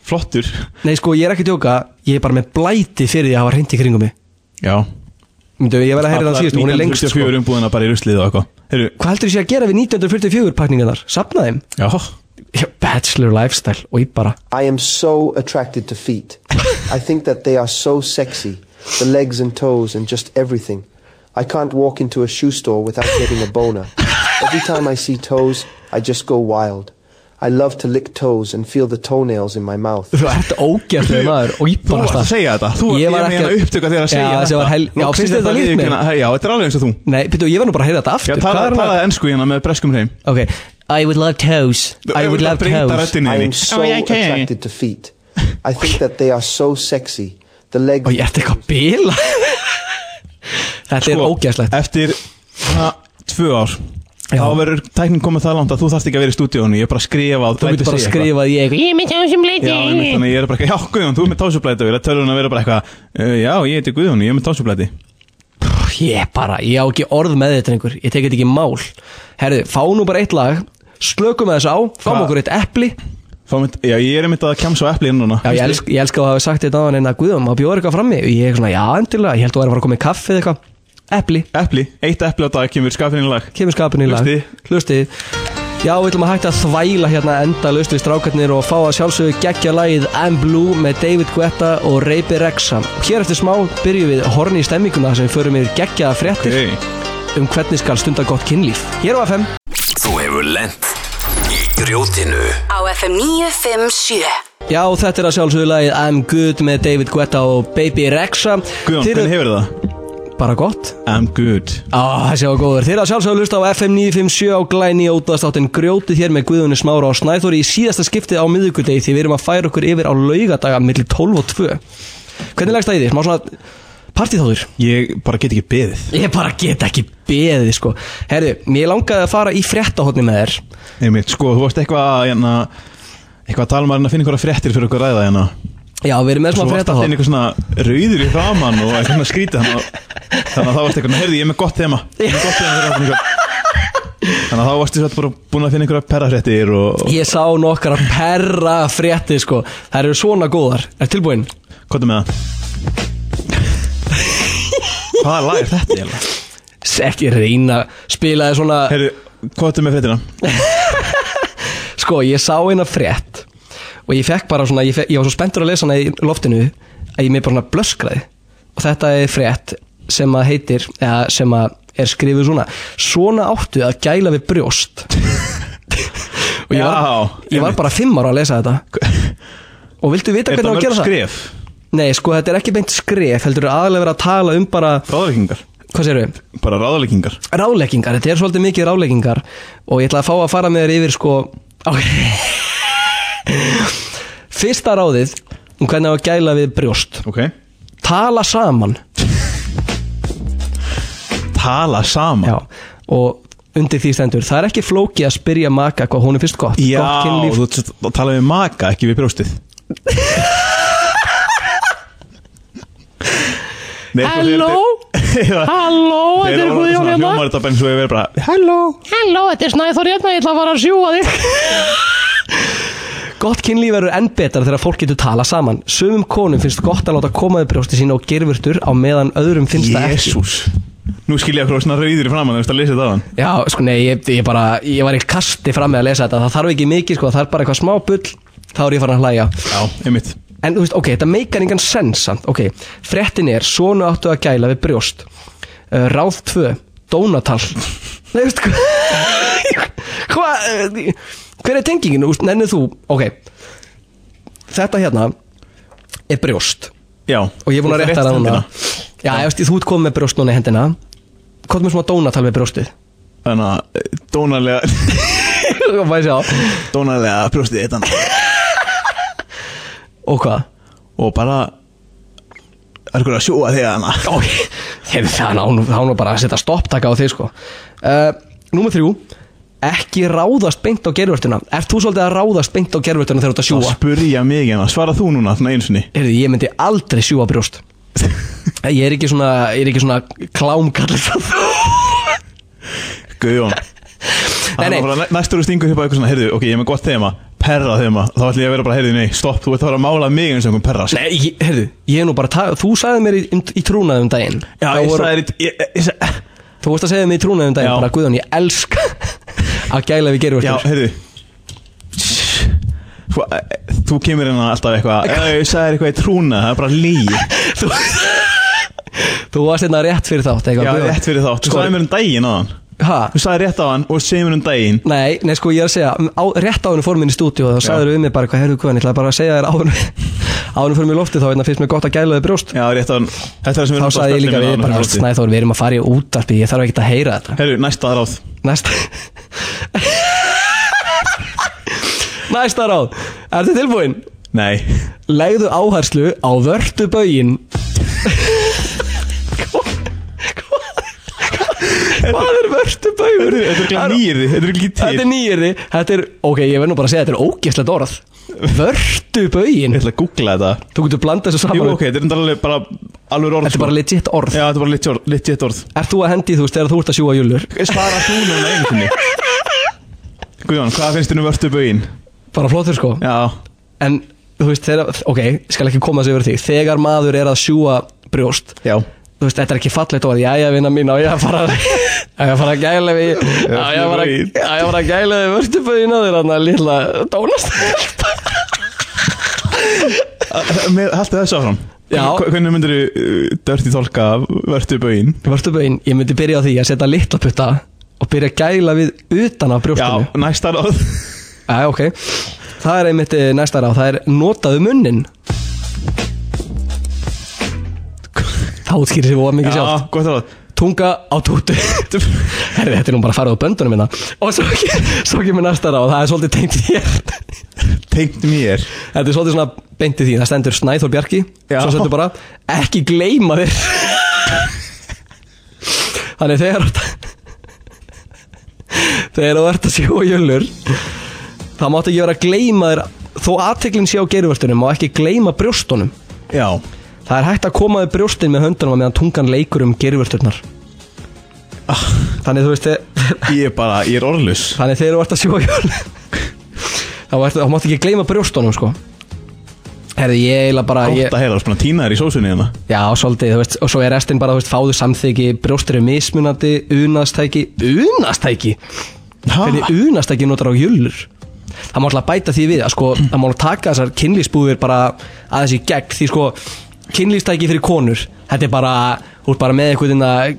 Flottur Nei sko, ég er ekki að tjóka Ég er bara með blæti fyrir því að hafa hreint í kringum mig Já Myndu, ég verð að heyra það síðust, hún er lengst sko. 1944 umbúðina bara í ruslið og eitthvað Heyrðu, Hvað heldur þú sé að gera við 1944 pakningarnar? Sapna þeim? Já, Bachelor lifestyle og ég bara I am so attracted to feet. I think that they are so sexy. The legs and toes and just everything. I can't walk into a shoe store without getting a boner. Every time I see toes, I just go wild. I love to lick toes and feel the toenails in my mouth. Þú ert ógæslega maður og ég Þú bara varst að segja þetta Þú Ég var ekki meina að- upptöka þegar að segja Já, var hel- Já, finnst þér þetta þetta líkt mér? viðurkenna- Já, þetta er alveg eins og þú Nei, byrju, ég var nú bara að heyra þetta Já, aftur er talaði ennsku hérna með breskum hreim Ok, I would love toes. I would love toes. Röddinni I am þinni. so attracted to feet. I think that they are so sexy. The legs. Og ég ert eitthvað bila Þetta er Sko, ógæslegt Eftir tvö ár Já. Þá verður tæknin komið það langt að þú þarft ekki að vera í stúdíónu Ég er bara að skrifa Þú getur bara að skrifa að ég Ég er með tásum Já, einmitt, þannig ég er bara ekki, já Guðjón, þú er með tásublæti og ég er tölun að vera bara eitthvað uh, Já, ég heiti Guðjón, ég er með tásublæti Ég bara, ég á ekki orð með þetta einhver Ég tek þetta ekki mál. Herðu, fá nú bara eitt lag Slökum með þessu á Fáum okkur eitt Mynd, já, ég er einmitt að kemsa á epli inn núna. Já, ég, elsk, ég elska að hafa sagt þetta á hann en að Guðum, maður bjóður eitthvað frammi og ég er svona, já, endilega, ég held að vera að fara að koma í kaffi eða eitthvað. Epli, Epli, eitt epli á dag kemur skafinn í lag. Kemur skapinu í lag. Hlustið. Hlustið Já, við ætlum að hægt að þvæla hérna enda löstu strákarnir og fá að sjálfsögðu geggja lagið I'm Blue með David Guetta og Reypi Rexa og hér eftir smá byrjum við horni í stemminguna sem við förum yfir geggjaða fréttir. Okay. Um hvernig skal stunda gott kynlíf Hér á FM Þú hefur lent í grjótinu Á FM 957 Já, þetta er að sjálfsögðu lagið I'm Good með David Guetta og Baby Rexa Guðjón, Þið eru- hvernig hefur það? Bara gott I'm good Á, þessi var góður. Þeir að sjálfsögðu lusta á FM 957 á glæni ótaðstáttin grjótið hér með Guðunni Smára og Snæþóri í síðasta skiptið á miðvikudegi því við erum að færa okkur yfir á laugadaga millir 12 og 2. Hvernig leggst það í því? Smá svona partíþáður? Ég bara get ekki beðið Ég bara get ekki beðið, sko. Herðu, mér langaði að fara í fréttahotni með þér. Einmitt, sko, þú varst eitthvað að hérna, eitthvað að tala um að finna einhverja fréttir fyrir okkur ræða hérna Já, við erum með Svo smá varst alltaf inn fréttahotn. eitthvað svona rauður í framann og eitthvað svona skrítið að, þannig að þá varst eitthvað, heyrði, ég er með gott tema Ég er með gott tema Þannig að þá varstu svo bara búin að finna einhverja perrafréttir og Ég sá nokkara perra frétti, sko. Það eru svona góðar. Er tilbúin? er með það? Hvaða lag er þetta eiginlega? Ekki reyna spilaði svona... Heyrðu, hvað er með fréttina? Sko, ég sá eina frétt og ég fekk bara svona, ég, fekk, ég var svo spenntur að lesa hana í loftinu að ég mér bara svona blöskraði og þetta er frétt sem að heitir, eða sem að er skrifuð svona Svona áttu að gæla við brjóst og ég var, Já, ég var bara fimm ára að lesa þetta og viltu vita Er hvernig á þetta að gera það? Nei, sko, þetta er ekki beint skref, heldur aðalega verið að tala um bara, Ráðleggingar? hvað séru? Bara ráðleggingar? Ráleikingar, þetta er svolítið mikið ráleikingar og ég ætla að fá að fara með þér yfir sko ok Fyrsta ráðið um hvernig að gæla við brjóst Ok Tala saman Tala saman? Já, og undir því stendur Það er ekki flóki að spyrja maka hvað hún er fyrst gott Já, Gott kynlíf þú tala við maka, ekki við brjóstið Halló? Halló, þetta er Guðjón svona hérna. Halló? Halló, þetta er Snæþór hérna, ég ætla að fara að sjúga þig. Gott kynlíf verður enn betra þegar fólk getur tala saman. Sumum konum finnst gott að láta koma við brjósti sína og gerfurtur á meðan öðrum finnst það ekki. Jésús Nú skil ég okkur svona rauður í framann Þú veist að lesa þetta á hann. Já, sko, nei, ég, ég bara, ég var í kasti fram með að lesa þetta. Það þarf ekki mikið, sko, það þarf bara eitthvað smá bull. Þá er ég farin að hlæja. Já, einmitt En þú veist, ok, þetta meikar engan sens samt. Ok, fréttin er, svona áttu að gæla við brjóst. Uh, Ráð 2, Dónatal. Nei, veist hvað? Hvað, uh, hver er tengingin, þú nennið þú Ok, þetta hérna er brjóst. Já. Og ég er búin að Þú rétta rétt það núna. Já, ég veist, þú ert komið með brjóst núna í hendina. Hvað er með svona Dónatal við brjóstið? Þannig að eh, dónalega? Dónalega brjóstið eitt hann Og hvað? Og bara Er ykkur að sjóa þig hana Ok, þegar það án án bara að setja stopptaka á þig sko. Uh, Númer þrjú Ekki ráðast beint á gervörtuna. Ert þú svolítið að ráðast beint á gervörtuna þegar þú ert að Það sjúa? spurja mig hérna. Svara þú núna svona einsunni Heyrðu, ég myndi aldrei sjúa brjóst. Ég er ekki svona, ég er ekki svona klámkall Guðjón. Næstur þú stingur upp á eitthvað svona Heyrðu, ok, ég er með gott þema Perra þema Þá ætlum ég að vera bara Heyrðu, nei, stopp Þú ert að fara að mála mig eins og einhvern perra sko. Nei, ég- heyrðu, ég er nú bara ta- Þú sagði mér í, í trúnaðum daginn Já, Þá ég voru- sagði þér ég- ég sagði- Þú vorst að segja mér í trúnaðum daginn Já. Bara Guðjón, ég elska að gæla við Já, gervörtur heyrðu Hva, Þú kemur hérna alltaf eitthvað "Já, Ég sagði þér eitthvað í trúna Það er bara lí þú, varst hérna rétt fyrir þátt eitthvað Já, að bjóða. rétt fyrir þátt Þú Sko, sagði mér um daginn á hann Ha? Þú sagði rétt á hann og segði mér um daginn. Nei, nei sko ég er að segja á, Rétt áður fórum inn í stúdíu og þá sagður við mig bara hvað heyrðu hvað Ég ætlaði bara að segja þér áður Áður fórum í lofti þá hérna, finnst mér gott að gæla þið brjóst. Já, rétt á hann Þetta er það sem við Þá erum bara sagði ég líka spjalla við bara áður fyrir Snæþór við erum að fara í útarpi Ég þarf ekki að heyra þetta. Herru, næsta ráð. Næsta Næsta ráð. Ertu tilbúin? Nei. Legðu áherslu á vörtu bögin Hvað er vörtu bögur? Þetta er nýjirði Þetta er ekki til Þetta er nýjirði Þetta er, ok, ég verð nú bara að segja Þetta er ógeðslegt orð. Vörtu bögin Ég ætla að googla þetta. Þú getur blanda þessu saman. Jú, ok, þetta er alveg bara alveg orð Þetta er bara legit orð. Já, þetta er bara legit legit orð. Er þú að hendi þú veist þegar þú ert að sjúa júlur? Svara þú núna sinni. Guðjón, hvað finnst þér um vörtu bögin? Bara flottur sko. Já. En þú veist þegar, ok, skal ekki koma þessu yfir því Þegar maður er að sjúa brjóst Já Þú veist, þetta er ekki fallegt orð. Jæja, vinna mín, á ég að fara ég að fara að gæla við ég að ég að fara að gæla við vörstubögin á þér Þannig að lilla dónast Haltu þessu áfram. Já. Hvernig myndir þú dörti tólka vörtu bögin? Vörstubögin, ég myndi byrja á því að setja litla putta Og byrja að gæla við utan á Já, brjóstinu næsta ráð. Já, ok. Það er einmitt eh, næsta ráð, það er notaðu munnin Það útskýrir sér voða mikið Já, sjálf gott ráð Tunga á tútu. Herri, þetta er nú bara að fara á böndunum minna Og svo, svo kemur næsta ráð, það er svolítið tengt þér. Tengt mér? Þetta er svolítið svona beintið því. Það stendur Snæþór Bjarki. Já. Svo stendur bara Ekki gleyma þér. Þannig þegar Þegar þú ert að sjó jölur Það mátt ekki vera að gleyma þér Þó aðteklinn sé á geruvörtunum Má ekki gleyma brjóstunum. Já Það er hægt að koma við brjóstin með höndunum Meðan tungan leikur um geruvörturnar Þannig þú veist Ég er bara, ég er orðlus Þannig þegar þú ert að sjó jölur Þá, þá mátt ekki gleyma brjóstunum sko. Herði ég eiginlega bara Gott að heyra, svona tínaður í sósunni hérna. Já, svolítið, þú veist, og svo er restin bara, þú veist, fáðu samþyggi, brjóstur er mismunandi, unastæki, unastæki? Hvernig unastæki notar á jullur? Það má alltaf bæta því við, að sko, það má taka þessar kynlýsbúðir bara aðeins í gegn, því sko, kynlýstæki fyrir konur, þetta er bara, þú ert bara með eitthvað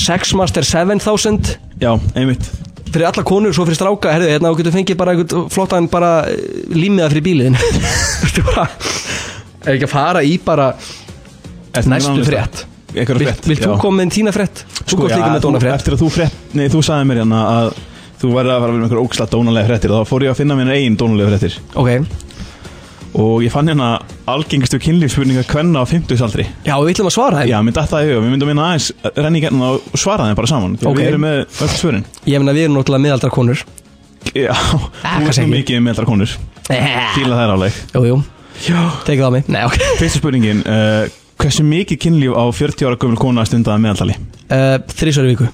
Sexmaster 7000 Já, einmitt. Fyrir alla konur, svo fyrir stráka, herðu, hérna, þú getur fengið bara eitthvað flottan bara eh, límiða fyrir bíliðin. Þú veist, bara, ef ekki að fara í bara með næstu frétt. Einhverja vilt þú koma með tína frétt? Þú Sko, komst líka með dóna frétt. eftir að þú frétt Nei, þú sagði mér hérna að Þú verður að fara með einhver óksla dónalega fréttir Þá fór ég að finna mér einn dónalega fréttir. Ok, Og ég fann hérna algengistu kynlífsspurninga Kvenna á 50 aldri já, við ætlum að svara þeim. Já, mér datt það í huga Við myndum minna aðeins renni í gerna og svara þeim bara saman Þegar Ok. við erum með öll svörin. Ég meina við erum náttúrulega miðaldra konur Já, veist nú ekki. mikið með allra konur Fíla þær áleg Jú, jú, tekið það á mig Nei, ok. Fyrsta spurningin uh, Hversu mikið kynlíf á 40 ára gömul kona stundaði meðaltali? uh, Þrísvar í viku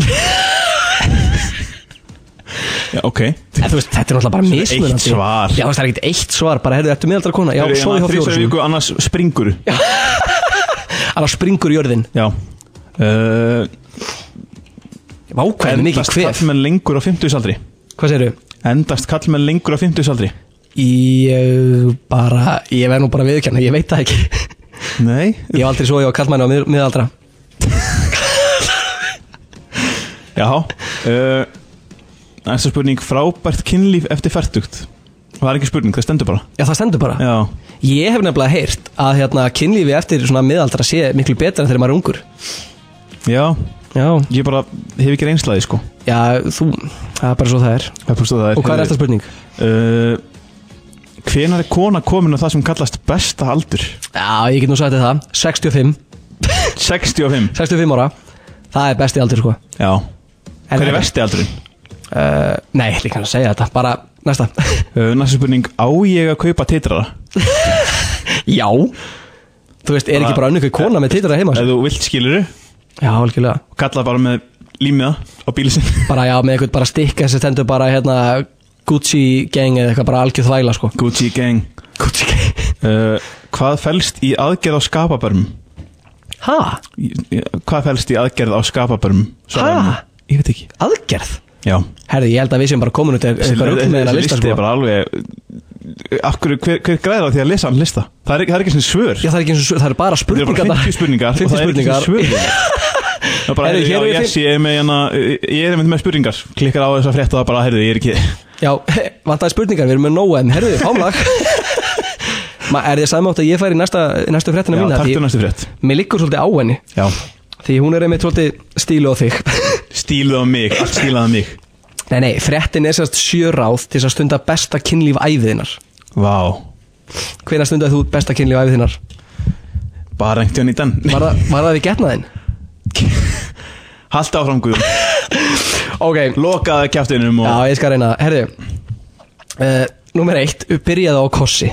Já, ok. En veist, þetta er náttúrulega bara mismunandi. eitt svar. Já, það er ekkert eitt svar Bara, heyrðu, ertu miðaldra kona? Já, svo ég á fjóru viku, annars springur. Annars springur jörðin. Já. Uh, Vákvæði mikið Endast hvef kallmenn lengur á 50 aldri Hvað segirðu? Endast kallmenn lengur á 50 aldri Ég bara, ég verð nú bara viðkjanna Ég veit það ekki. Nei. Ég hef aldrei svo ég á kallmæni á mið, miðaldra. Já uh, Næsta spurning Frábært kynlíf eftir færtugt Það er ekki spurning, það stendur bara. Já, það stendur bara. Já. Ég hef nefnilega heyrt að hérna, kynlífi eftir svona miðaldra sé miklu betra en þegar maður er ungur. Já. Já. Ég bara hef ekki reynslaði sko. Já, þú, það er bara svo það er. Svo það er. Og hvað er eftir spurning? Uh, hvenar er kona komin á það sem kallast besta aldur? Já, ég get nú sagt það. 65 65 65 ára. Það er besti aldur sko. Já. Hver er vesti aldurinn? Uh, Nei, líka hann að segja þetta Bara næsta Uh, næsta spurning, á ég að kaupa titrara? Já Þú veist, er ekki bara önnur kona með titra heima Ef þú vilt skiluru Já, algjörlega Kalla bara með límiða á bílisinn Bara já, með eitthvað bara stikka sem stendur bara hérna Gucci gang eða eitthvað bara algjör þvæla sko Gucci gang Gucci gang uh, Hvað fælst í aðgerð á skapabörm? Ha? Hvað fælst í aðgerð á skapabörm? Ha? Ég veit ekki Aðgerð? Já. Herði, ég held að við sem bara komin út Þessi eitthvað rugl með þessi þeirra lista listi sko. er bara alveg Akkur, hver, hver græðir á því að lesa hann lista? Það er, ekki- það er ekki svona svör. Já, það er ekki eins og svör, það er bara Það er spurningar bara 50 spurningar 50 og það er ekki spurningar. svona svör Það er bara, Heyrðu, já, er yes, ég er með hérna Ég er með spurningar. Klikkar á þess að frétta það bara, heyrðu, ég er ekki Já, vantaði spurningar, við erum með Nóem Herðu, fámlag. Er þið saman átt að ég færi næsta, næstu fréttina Já, mína taktu Því næstu frétt. Mér liggur svolítið á henni. Já. Því hún er einmitt svolítið stílu á þig Stíluð á mig, allt stíluð á mig. Nei, nei, fréttin er sérst sjö ráð til að stunda besta kynlíf æfiðinnar Vá. Hvenær stundaði þú besta kynlíf æfiðinnar? Bara einhvern veginn í den. Var það, var það við getnaðinn? Hallt áfram Guðum Ok. Lokaði kjaftinum og Já, ég skal reyna. Herðu uh, Númer eitt, byrjaði á kossi.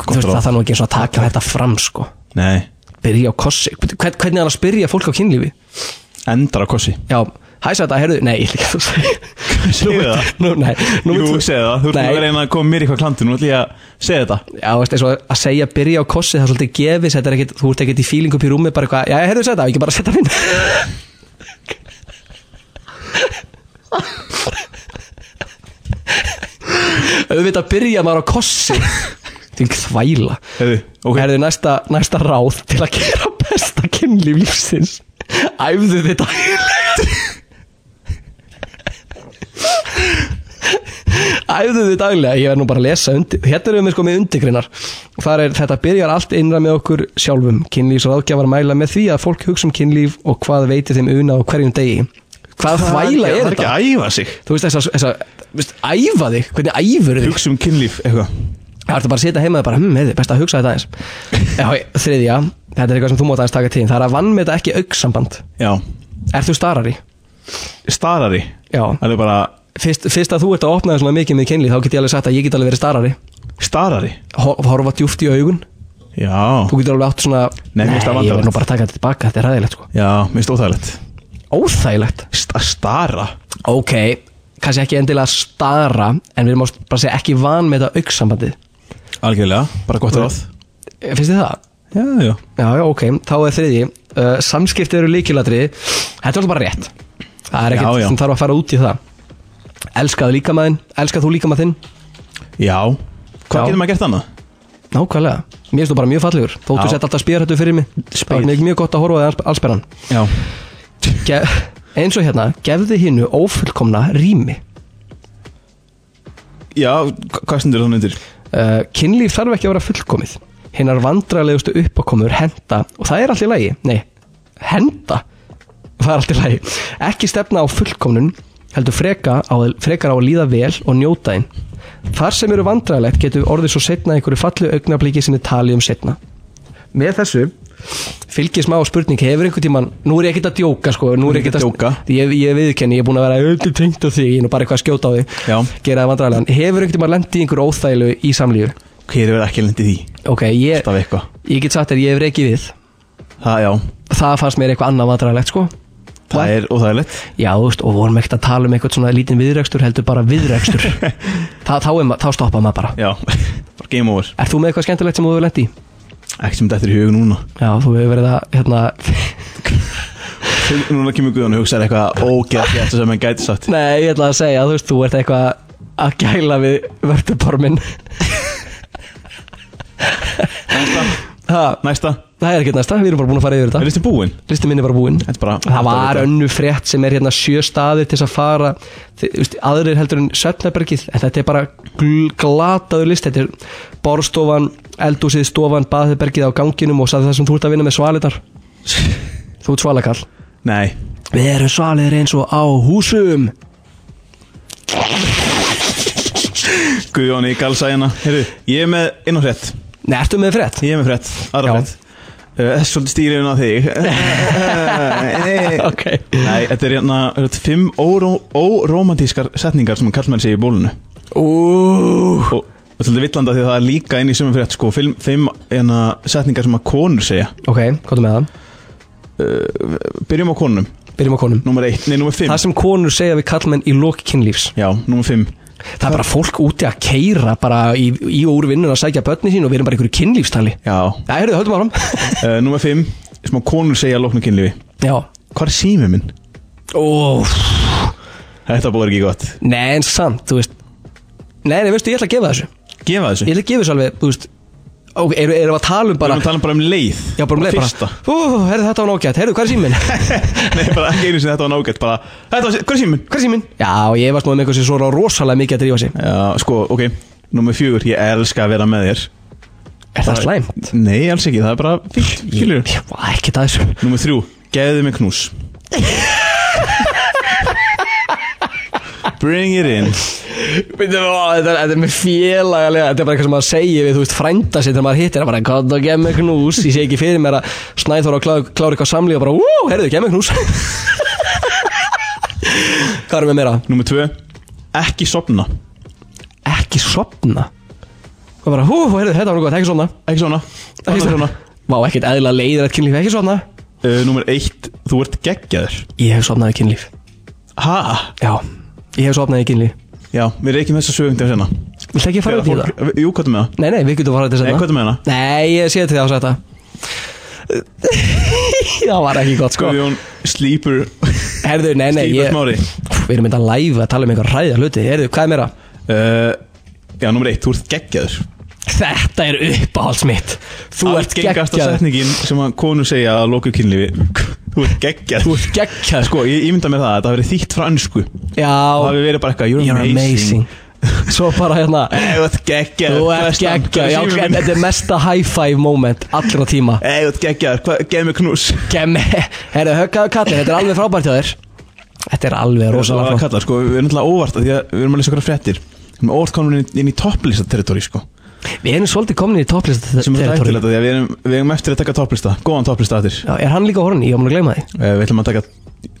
Þú veist, ráð. það þarf nú ekki eins og að taka þetta fram, sko. Nei. Byrja á kossi. Hvern, Hvernig er hann að spyrja fólk á kynlífi? Endar á kossi. Já, hæsa þetta, herðu Nei, ég ekki að segja Segðu það? Nú, nei, nú Jú, segðu það. Þú ert að reyna að koma mér í hvað klantur Nú ætlum ég að segja þetta. Já, veist, eins og að segja byrja á kossi Það er svolítið gefis, þetta er ekkit Þú ert ekkit í fíling upp í rúmi Bara eitthvað, já, herðu þetta, ekki bara setja minn Auðvitað byrja maður á kossi. Til þvæla. Hefðu, ok. Herðu næsta, næsta ráð til að gera besta kynlíf lífsins Æfðu þetta Æfðu þið daglega, ég verð nú bara að lesa undir, hérna erum við sko með undirgrinnar þar er þetta byrjar allt innra með okkur sjálfum. Kynlífsráðgjafar mæla með því að fólk hugsa um kynlíf og hvað veitir þeim una á hverjum degi. Hvað þvæla er Það er ekki þetta? að æfa sig. Þú veist þess að, æfa þig, hvernig æfur þig? Hugsa um kynlíf, eitthvað. Það ertu bara að sitja heima og bara, hm, heiði, best að hugsa þetta aðeins. Þriðja, þetta er eitthvað sem þú mátt aðeins taka til Það er að vannmeta ekki auksamband Já. Er þú starari? Starari? Já. Það er bara Fyrst, fyrst að þú ert að opna þér svona mikið með kynlíf Þá get ég alveg sagt að ég get alveg verið starari. Starari? Hor- Horfa djúft í augun. Já. Þú getur alveg átt svona Nei, það ég verð nú bara að taka þetta tilbaka, þetta er ræðilegt sko. Já, mér finnst óþægilegt. Óþægilegt? St Stara? Ok, kannski ekki endilega stara En við erum bara að segja ekki van með þetta auksambandið Algjörlega, bara gott ráð. Finnst þið það? Já, já. Já, já, ok, þá er þriði uh, Samskipti eru líkilatri Þetta er alltaf bara rétt. Það er ekkert sem þarf að fara út í það. Elskaðu líka maðinn, elskað þú líka maðinn Já. Hvað getur maður gert annað? Nákvæmlega, mér finnst þú bara mjög fallegur. Þóttu sett alltaf spjörhættu fyrir mig. Er mjög- mjög gott að horfa þig allsperran. Já. Ge Eins og hérna, gefðu hinnu ófullkomna rými. Já, hva- hvað stendur þannig undir? uh, Kynlíf þarf ekki að vera fullkomið Hinnar vandralegustu uppákomur henda Og það er allt í lagi. Nei, henda Það er allt í lagi. Ekki stefna á fullkomnun Heldur freka á, frekar á að líða vel og njóta þín. Þar sem eru vandralegt getur orðið svo setna einhverju fallu augnabliki sem er talið um setna Með þessu fylgir smá spurning hefur einhvern tíman, nú er ég ekkert að djóka sko, er ég að djóka. Ég, ég viðkenni, ég er búin að vera öllu tengt á því ég er nú bara eitthvað að skjóta á því. Hefur einhvern tíman lendið í einhver óþægilu í samlífu Hver er ekki lendið því? ok, ég, ég get sagt þér, ég hef reykið við. Það, já. Það fannst mér eitthvað annað vandræðilegt sko. Það er óþægilegt. Já, þú veist, og vorum ekkert að tala um eitthvað svona lítinn viðrekstur, heldur bara viðrekstur. Þa, þá, ma- þá stoppa maður bara. Já, game over. Er þú með eitthvað skemmtilegt sem þú hefur lendið í? Ekki sem þetta er í hug núna. Já, þú hefur verið að, hérna Núna kemur Guðan og hugsaði eitthvað ógeð þetta sem hann gæti sagt. Nei, ég ætla að segja, þú veist, þú ert eitthvað að gæla við vörtubormin ha, Næsta. Það er ekkert næsta, við erum bara búin að fara yfir þetta. Er listi búinn? Listi minn er bara búinn Þetta er bara Það var önnu frétt sem er hérna sjö staðir til þess að fara. Þið, veist, aðrir heldur en Söfnabergið en þetta er bara gl glataður list þetta er borstofan, eldúsið stofan baðherbergið á ganginum og það sem þú ert að vinna með svalitar Þú ert svalakall Nei. Við erum svalir eins og á húsum. Guðjón í galsæðina ég er með inn á frétt Nei, ertu með frétt? Ég er með frétt, aðra Já. frétt. Uh, Þessi svolítið stýrifin á þig. Ok. Nei, þetta er hérna þetta er Fimm óromantískar setningar sem kallmenn segja í bólunu Úúúú. Og og svolítið villanda því að það er líka inn í sumum frétt sko, fimm, fimm hérna, setningar sem að konur segja. Ok, hvað er með það? uh, Byrjum á konunum. Byrjum á konum. Númer eitt, nei, númer fimm. Það sem konur segja við kallmenn í lok kynlífs. Já, númer fimm Það er bara fólk úti að keira bara í, í úr vinnun að sækja börni sín og við erum bara einhverju kynlífstali. Já. Já, heyrðu, höldum áram uh, Númer fimm, sem að konur segja að loknu kynlífi. Já. Hvað er símið minn? Óf. Þetta búið ekki gott. Nei, en samt, þú veist. Nei, nei, veistu, ég ætla að gefa þessu. Gefa þessu? Ég ætla að gefa þessu alveg, þú veist Ok, erum við að tala um Við bara erum að tala bara um leið Já, bara um leið Fyrsta Ú, herðu þetta var nágætt, herðu, hvað er síminn? Nei, bara ekki einu sinni þetta var nágætt Bara, þetta var, hvað er síminn? Hvað er síminn? Já, ég var smá með eitthvað sem svo rosalega mikið að drífa sig Já, sko, ok Númer fjögur, ég elska að vera með þér Er það slæmt? Nei, alls ekki, það er bara fínt, skilur Ég var ekki það þessu Númer þrjú, geðu mig knús Bring it in. Þetta er, þetta er með félagalega Þetta er bara eitthvað sem maður segir við, þú veist, frænda sig Þegar maður hittir það bara, hvað það gef mig knús. Ég sé ekki fyrir mér að Snæþór og klára klár eitthvað samlíð og bara, ú, herðu, gef mig knús. Hvað er með meira? Númer tvö, ekki sopna Ekki sopna Og bara, hú, herðu, þetta var nú gott, ekki sopna Ekki svona, Ekki svona Vá, ekkert eðla leiðir að kynlíf, ekki sopna uh, Númer eitt, þú ert geggjaður. Ég hef sopnað ég hef sopnað í kynlíf Já, við reykjum til að senna Viltu ekki fara út í það? Jú, hvað er með það? Nei, nei, við getum farað til Nei, þetta hvað er með hana? Nei, ég sé til það á þetta Það var ekki gott sko. Guðjón Sleeper Herðu, nei, nei ég, Smári. Við erum þetta live að tala um eitthvað ræða hluti. Herðu, hvað er meira? uh, Já, númer eitt, þú ert geggjaður. Þetta er uppáhalds mitt. Þú ert Algengasta geggjað setningin sem að konu segja að loku kynlífi Þú ert geggjað. Þú ert geggjað Sko, ég ímynda mér það að það hafi verið þýtt frá önsku Það Já, hafi verið bara eitthvað You're, you're amazing. Svo bara hérna Þú ert geggjað. Þú ert geggjað. Já, þetta er mesta high five moment allra tíma. Þú ert geggjað. Geð mig knús. Gemmi Herðu, höggaðu kallið Þetta er alveg frábært hjá þér. Þetta er alveg Það rosalega að kalla, sko, við erum náttúrulega óvart af Því að við erum að lesa okkur fréttir. Við erum óvart komin inn í topplista territóri, sko Við erum svolítið komin í topplista Sem er territory. rættilegt Því að við erum, við erum eftir að taka topplista. Góðan topplista eftir Já, er hann líka horni? Ég múin að gleyma því. Eh, Við ætlum að taka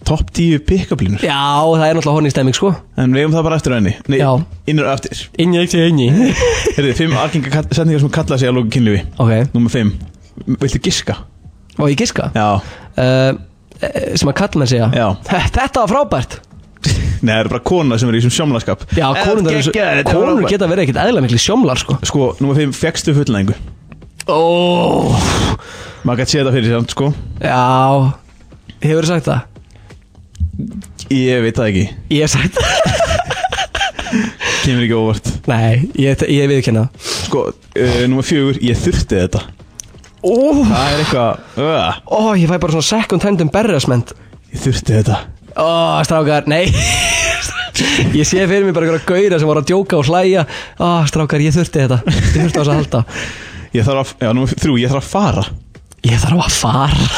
topp 10 pick-up línur Já, það er náttúrulega horni stemming sko. En við eigum það bara eftir á henni. Nei, Já. innur og eftir. Inni ekki inni Herðu, fimm algenga kall- setningar sem kalla sig að lóka kynlífi. Ok, Númer 5 Viltu giska? og ég giska? Já. Uh, Sem að kalla með segja? Já. Þetta var frábært Nei, það er bara kona sem er í þessum sjómlaskap Já, konur, konur geta verið ekkert eðla miklu sjómlar sko. Sko, númer 5 Fekstu fullnæðingu. Ó, Maður gæti sé þetta fyrir sér, sko. Já. Hefur sagt það? Ég veit það ekki. Ég hef sagt það. Kemur ekki óvart. Nei, ég, ég við ekki það. Sko, uh, númer 4 Ég þurfti þetta. Ó, Það er eitthvað uh, ó, ég fæ bara svona second hand embarrassment. Ég þurfti þetta. Ó, strákar, nei Ég sé fyrir mig bara einhverja gauðra sem var að djóka og hlæja. Ó, strákar, ég þurfti þetta. Ég þurfti þess að halda. Ég þarf að, já, númer 3 Ég þarf að fara. Ég þarf að fara.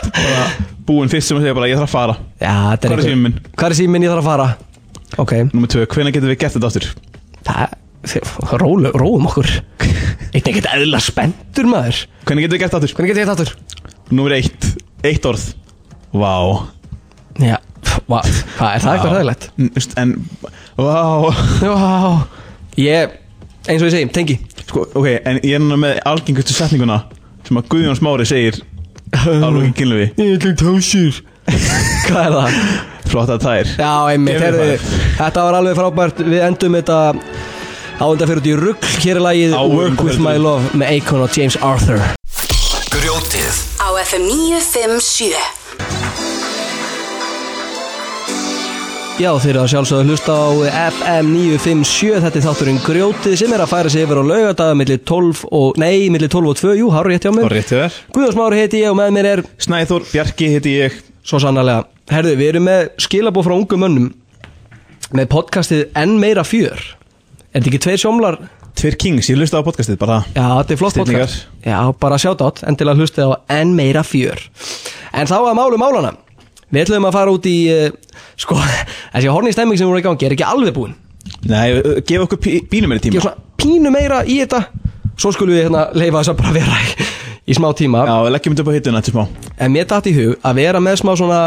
Bara Búinn fyrst sem að segja bara Ég þarf að fara. Já, þetta er Hvað er síminn minn? Hvað er síminn ég þarf að fara? Ok, Númer 2 Hvenær getum við gert þetta aftur? það Rólu, róum okkur. Eitt ekkert eðla spenntur maður. Hvenær getum við gert þetta aftur? Hvernig get ég þetta aftur? Númer 1 Eitt orð. Vá. Já, hva, hvað er það eitthvað ræðilegt? En Vá. Já, ég, eins og ég segi, tengi. Sko, ok En ég er núna með algengustu setninguna Sem að Guðjón Smári segir Alveg kynlufi Ég ætlum tásur Hvað er það? Flotta tær. Já, einmitt, Gefum herðu, það. þetta var alveg frábært. Við endum þetta áðan fyrir út í rugg Hér er lagið Á Work With My Love með Akon og James Arthur. Grjótið. Á FM 957 Já, þeir eru að sjálfsögðu að hlusta á FM 957 Þetta er þátturinn Grjótið sem er að færa sig yfir á laugadaga millir 12 og, nei, millir 12 og 2, jú, hár rétt hjá Og mér rétti Guðarsmári heiti ég og með mér er Snæþór Bjarki heiti ég. Svo sannarlega. Herðu, við erum með skilabóð frá ungum mönnum. Með podcastið Enn meira fjör. Er þetta ekki tveir sjómlar? Tveir Kings, ég hlusta á podcastið bara. Já, þetta er flott Stillingar. podcast Já, bara sjátt átt En til að hlusta á Enn meira fjör. En þá að málu málana Við ætlum að fara út í uh, Sko, þessi horni stemming sem voru í gangi Er ekki alveg búin. Nei, uh, gef okkur pí- pínu meiri tíma. Er svona pínu meira í þetta. Svo skulum við hérna leifa þess að bara vera í, í smá tíma. Já, leggjum þetta upp á hittuna til smá. En mér dætt í hug að vera með smá svona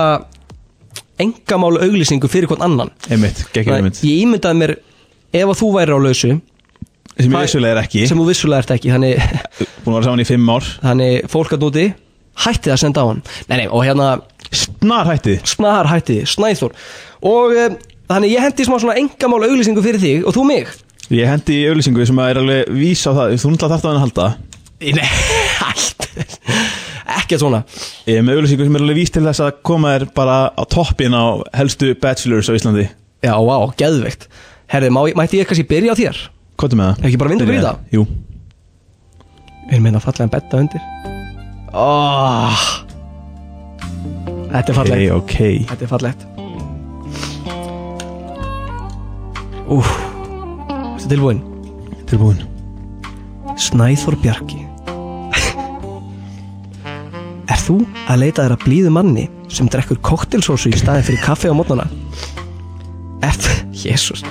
Engamál auglýsingu fyrir hvern annan. Einmitt, Þannig, einmitt. Ég ímyndaði mér Ef að þú væri á lausu Sem ég vissulega er ekki. Sem þú vissulega ert ekki Þannig, Búin að vera saman í fimm ár. Þannig fólk að núti Hætti að senda á hann. Nei, nei, og hérna Snar hætti Snar hætti, Snæþór. Og um, þannig ég hendi smá svona engamál auglýsingu fyrir þig Og þú mig. Ég hendi í auðlýsingu sem að er alveg vísa á það. Þú náttúrulega þarft að hann að halda. Nei, hætt Ekkert svona. Ég er með auðlýsingu sem er alveg vís til þess að koma þér bara á toppin á helstu bachelors á Íslandi. Já, vá, geðveikt. Herði, mætti ég kannski byrja á þér? Kvotum með það? Ekki bara vinda okkur í það? Jú. Við erum meina að falla en betta undir oh. Þetta er fallegt. Ok, ok. Þetta er fallegt. Úf Þetta er tilbúin Tilbúin Snæþór Bjarki. Er þú að leita þér að blíðu manni sem drekkur koktelsósu í staðin fyrir kaffe á mótnana? Er, Jésús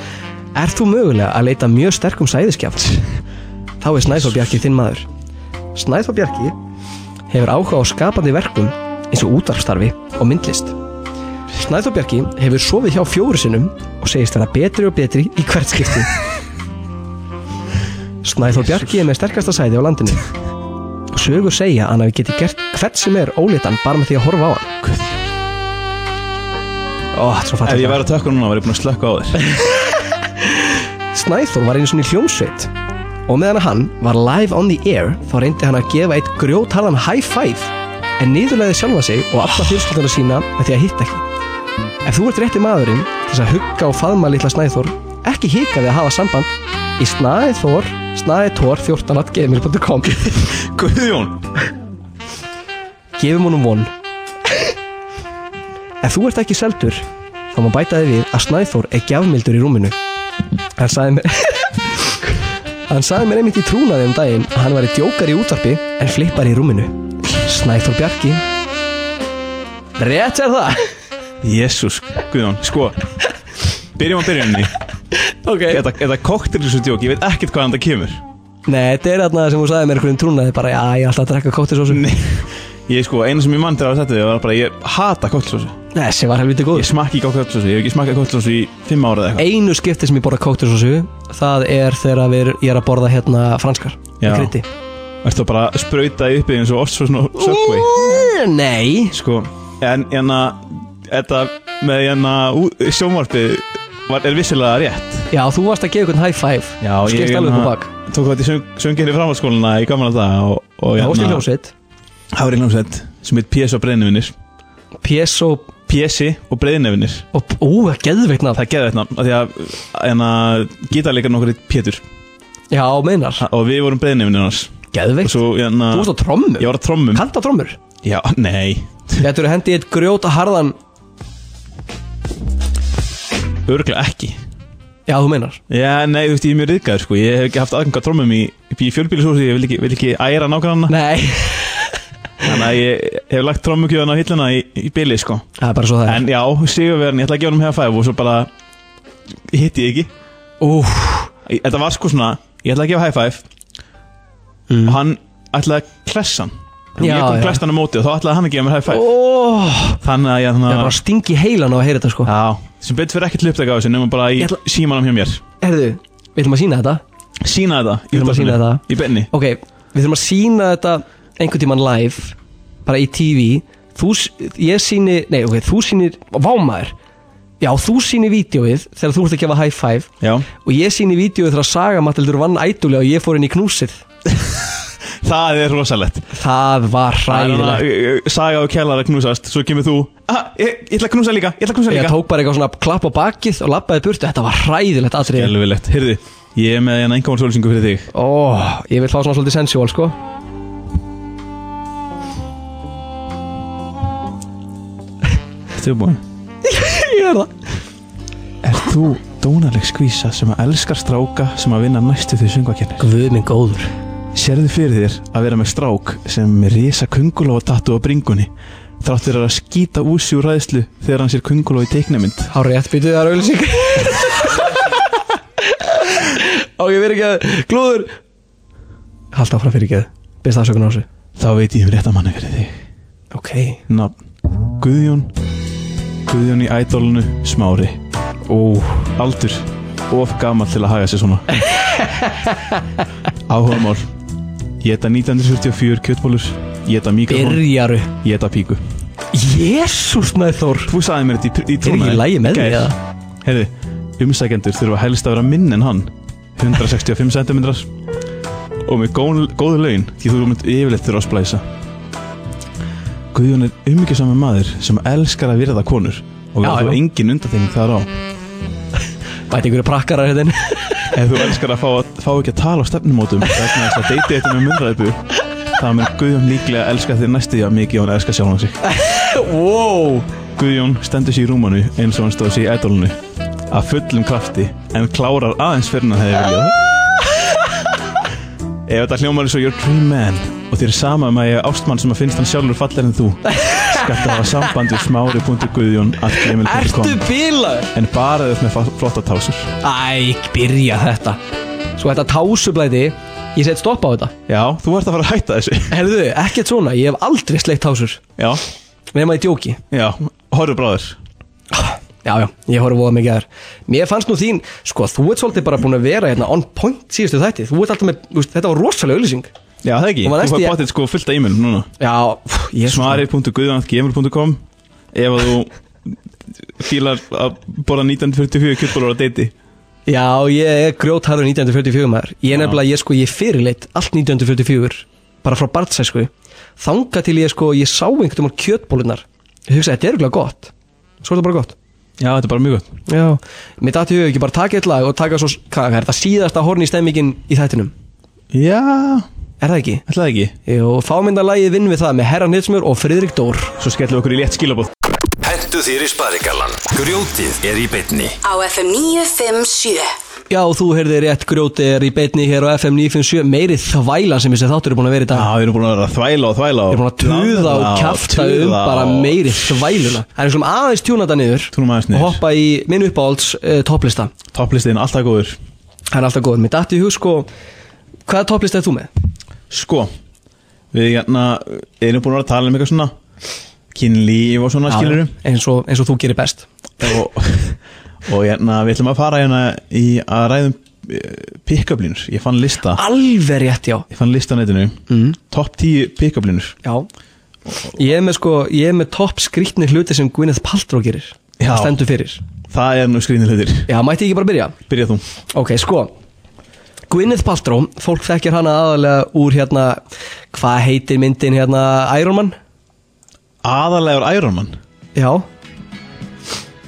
Er þú mögulega að leita mjög sterkum sæðiskjaft? Þá er Snæþór Bjarki þinn maður. Snæþór Bjarki hefur áhuga á skapandi verkum eins og útarfstarfi og myndlist. Snæþór Bjarki hefur sofið hjá fjóru sinnum og segist vera betri og betri í hvert skipti. Snæþór Bjarki er með sterkasta sæði á landinu. Og sögur segja að hann hafi getið gert hvert sem er ólitan bara með því að horfa á hann. Guð. Ó, þetta er svo Ef fallegt ég væri að tökka núna var ég búin að slökka á þér. Snæþór var einu svona í hljómsveit og meðan hann var live on the air þá reyndi hann að gefa eitt grjótarðan high five. En niðurlega sjálfa sig og alla fjölskylduna sína með því að hitta ekki. Ef þú ert rétti maðurinn til þess að hugga og faðma litla Snæþór ekki hika við að hafa samband í Snæþór Snæþór 14.gmail.com Guðjón. Gefum honum von. Ef þú ert ekki seldur þá má bæta þig við að Snæþór er gjafmildur í rúminu. Hann sagði mér Hann sagði mér einmitt í trúnaði um daginn að hann væri djókar í útvarpi en flippar í rúminu. Snæþór Bjarki. Rétt er það. Jésús, Guðjón, sko Byrjum á byrjunni Ok. Þetta, þetta koktel þessu djók, ég veit ekkert hvaðan það kemur. Nei, þetta er þarna sem þú sagði mér einhverjum trúnaði bara, já, ég er alltaf að drekka kóttisósu Nei, ég sko, eina sem ég mann til að setja þig var bara ég hata koktelsósu Nei, þessi var helviti góð Ég smakki ekki á koktelsósu, ég hef ekki smakkað koktelsósu í fimm ára eða eitthvað. Einu skipti sem ég borða kóttisósu það er þegar við, ég er að borða hérna franskar Já. með krytti Ertu bara að sprauta í uppið eins og ost svo svona Subway? Nei. Sko, en hérna Þetta með hérna ú- sjónvarpið var, er vissilega rétt. Já, þú varst að gefa einhvern high five. Já, Skipst alveg upp á bak. Tók þetta í söng, sönginni framhaldsskóluna í gamla dag og, og Já, varst í hljómsveit? Það var í hljómsveit sem heit PS og Breiðnefinir PS PS og Breiðnefinir og, Ú, geðveikt nafn. Það er geðveitt nafn af Því að hérna, gítarleikar nokkur heit Pétur. Já, meinar. Og við vorum Breiðnefinir hans. Geðveikt. Svo, hérna Þú varst á trommum. Ég var á trommum. Kanta trommur? Já, nei. Þetta eru hendi í eitt grjóta harðan? Örglega ekki. Já, þú meinar. Já, nei, þú veist, ég er mjög riðgæður, sko. Ég hef ekki haft aðgang að trommum í, í fjölbílisúsi Ég vil ekki, vil ekki æra nákvæmna Nei Þannig að ég hef lagt trommukjöðan á hilluna í, í bili, sko. Það er bara svo það er. En já, Sigurverðin, ég ætla að gefa hann hefða fæf Og svo bara hitti ég ekki. Úf Þetta var sko svona, ég ætla að gefa high five. Mm. Og hann ætlaði að klessa hann. Og ég kom já. klessa hann á móti og þá ætlaði hann að gefa mér high five. Ó. Þannig að ég Ég þannig er bara að stingi heilan á að heyra þetta sko. Já, sem betur fyrir ekkert hluptæk á þessu Nefnum bara í ætla- símanum hjá mér. Herðu, við ætlum að sína þetta. Sína þetta í að útvarpinu, þetta. Í benni Ok, við þurfum að sína þetta einhvern tíman live Bara í TV Þú, ég síni, nei ok, þú sýnir Vámaður Já, þú sýnir vídeoið þegar þú ert að gefa high five Já. Og ég sýni vídeoið þegar Saga Matildur vann ædulega og ég fór inn í knúsið. Það er rosalegt. Það var hræðilegt. Saga og kellar að knúsast Svo kemur þú ah, ég, ég ætla að knúsa líka Ég ætla að knúsa Ég líka. tók bara eitthvað svona klapp á bakið og lappaði burtu. Þetta var hræðilegt atrið Gelvilegt Heyrðu, ég er með eina einhverjum fyrir þig. Ó, ég vil fá svona svolítið sensual sko Ertu búin? Ég er það. Er þú dónaleg skvísa sem að elskar stráka sem að vinna næstu því söngvakenni? Guð minn góður. Sérðu fyrir þér að vera með strák sem er risa kungulóa tattu á bringunni þrátt fyrir að skýta úsi úr ræðslu þegar hann sér kungulóa í teiknumynd Há rétt býtuð það er auðlýsing Ó, ég verið ekki að Glúður Haldt áfram fyrir ekki að Byrst afsökun á þessu. Þá veit ég um rétta manni fyrir þig. Ok. Nafn Guðjón Guðjón í ædólunu Smári. Ó Aldur. Of gamall til að haga sér svona. Áhugamál. Ég ætta 1944 kjötbólur Ég ætta mikrofón. Byrjaru Ég ætta píku. Jésús Snæþór Þú sagði mér þetta í, í Er trúnaði ekki í lagi með því eða? Heyrðu, umsækjendur þurfa helst að vera minn en hann. 165 cm Og með góð, góðu laun Því þú mynd yfirleitt þurfa að splæsa Guðjón er umhyggjusami maður Sem elskar að virða konur. Og Já, það já. er engin undanþegning þar á. Bæti ykkur prakkarar hérna Ef þú elskar að fá, fá ekki að tala á stefnumótum vegna þess að deyti þetta með munræðbu það mun Guðjón líklega elska þér næstu því að mikið og hann elskar sjálfan sig. Wow. Guðjón stendur sér í rúmanu eins og hann stóð sér í ædolunu að fullum krafti en klárar aðeins fyrir hann hefði viljað. Ef þetta hljómar er svo your dream man og þér er sama um að ég ástmann sem að finnst hann sjálfur fallar en þú. Skalt að hafa samband við smári.guðjón Ertu bílaður? en bara þau með flotta tásur. Æ, byrja þetta. Svo þetta tásublæði Ég set stopp á þetta. Já, þú ert að fara að hætta þessu. Herðu, ekkert svona, ég hef aldrei sleikt tásur. Já, Við erum að í djóki. Já, horfðu bráður Já, já, ég horf voða mikið að þér. Mér fannst nú þín, sko, þú ert svolítið bara búin að vera hérna on point síðustu þætti. Þú ert alltaf með, þetta var rosalega auðlýsing Já, það ekki, þú fær í- báttið sko fullt af e-mail núna. Já, svari.guðjón.gmail.com ef að þú fílar að borða 1944 kjöldbólur á deiti Já, ég er grjótharður 1944 maður. Ég er nefnilega, ég sko, ég fyrirleitt allt 1944 Bara frá barnsæsku. Þanga til ég sko, ég sá einhvern veginn kjötbólunar Ég hugsa, þetta er örgulega gott. Svo er þetta bara gott. Já, þetta er bara mjög gott. Já, dætti hug ekki bara taka eitt lag og taka svo, hvað er þetta síðasta horni stemmingin í þættinum? Já, Er það ekki? ætlaði ekki. Jú, fámyndalagið vinn við það með Herra Nilsmur og Friðrik Dór. Svo skellum við okkur í létt skilabóð Hentu þér í sparigallan Grjótið er í beinni. Á FM 957 Já, þú heyrðir rétt grjóti er í beitni hér á FM 957 Meiri þvæla sem þessi þáttur er búin að vera í dag. Já, við erum búin að vera að þvæla og þvæla Ég er búin að tuða og kjafta um bara meiri þvæluna. Það er svona aðeins tjúna þetta niður og niður. hoppa í minn uppáhalds uh, topplista. Topplistiðin alltaf góður. Það er alltaf góð, mér dætti í hug sko Hvaða topplista er þú með? Sko, við hérna erum búin að tala um eitthvað svona kynlíf og svona skilur eins og, eins og þú gerir best. Og, og hérna við ætlum að fara hérna í að ræðum pick-up línur Ég fann lista. Alveg rétt, já. Ég fann lista á netinu. Mm. Top 10 pick-up línur Já. Ég er með sko, ég er með topp skrítni hluti sem Gwyneth Paltrow gerir. Já. Það stendur fyrir. Það er nú skrýnir hlutir. Já, mætti ég ekki bara byrja? Byrja þú. Ok, sko Gwyneth Paltrow, fólk þekkir hana aðalega úr hérna Hvað heitir myndin hérna Iron Man? Aðalegur Iron Man? Já.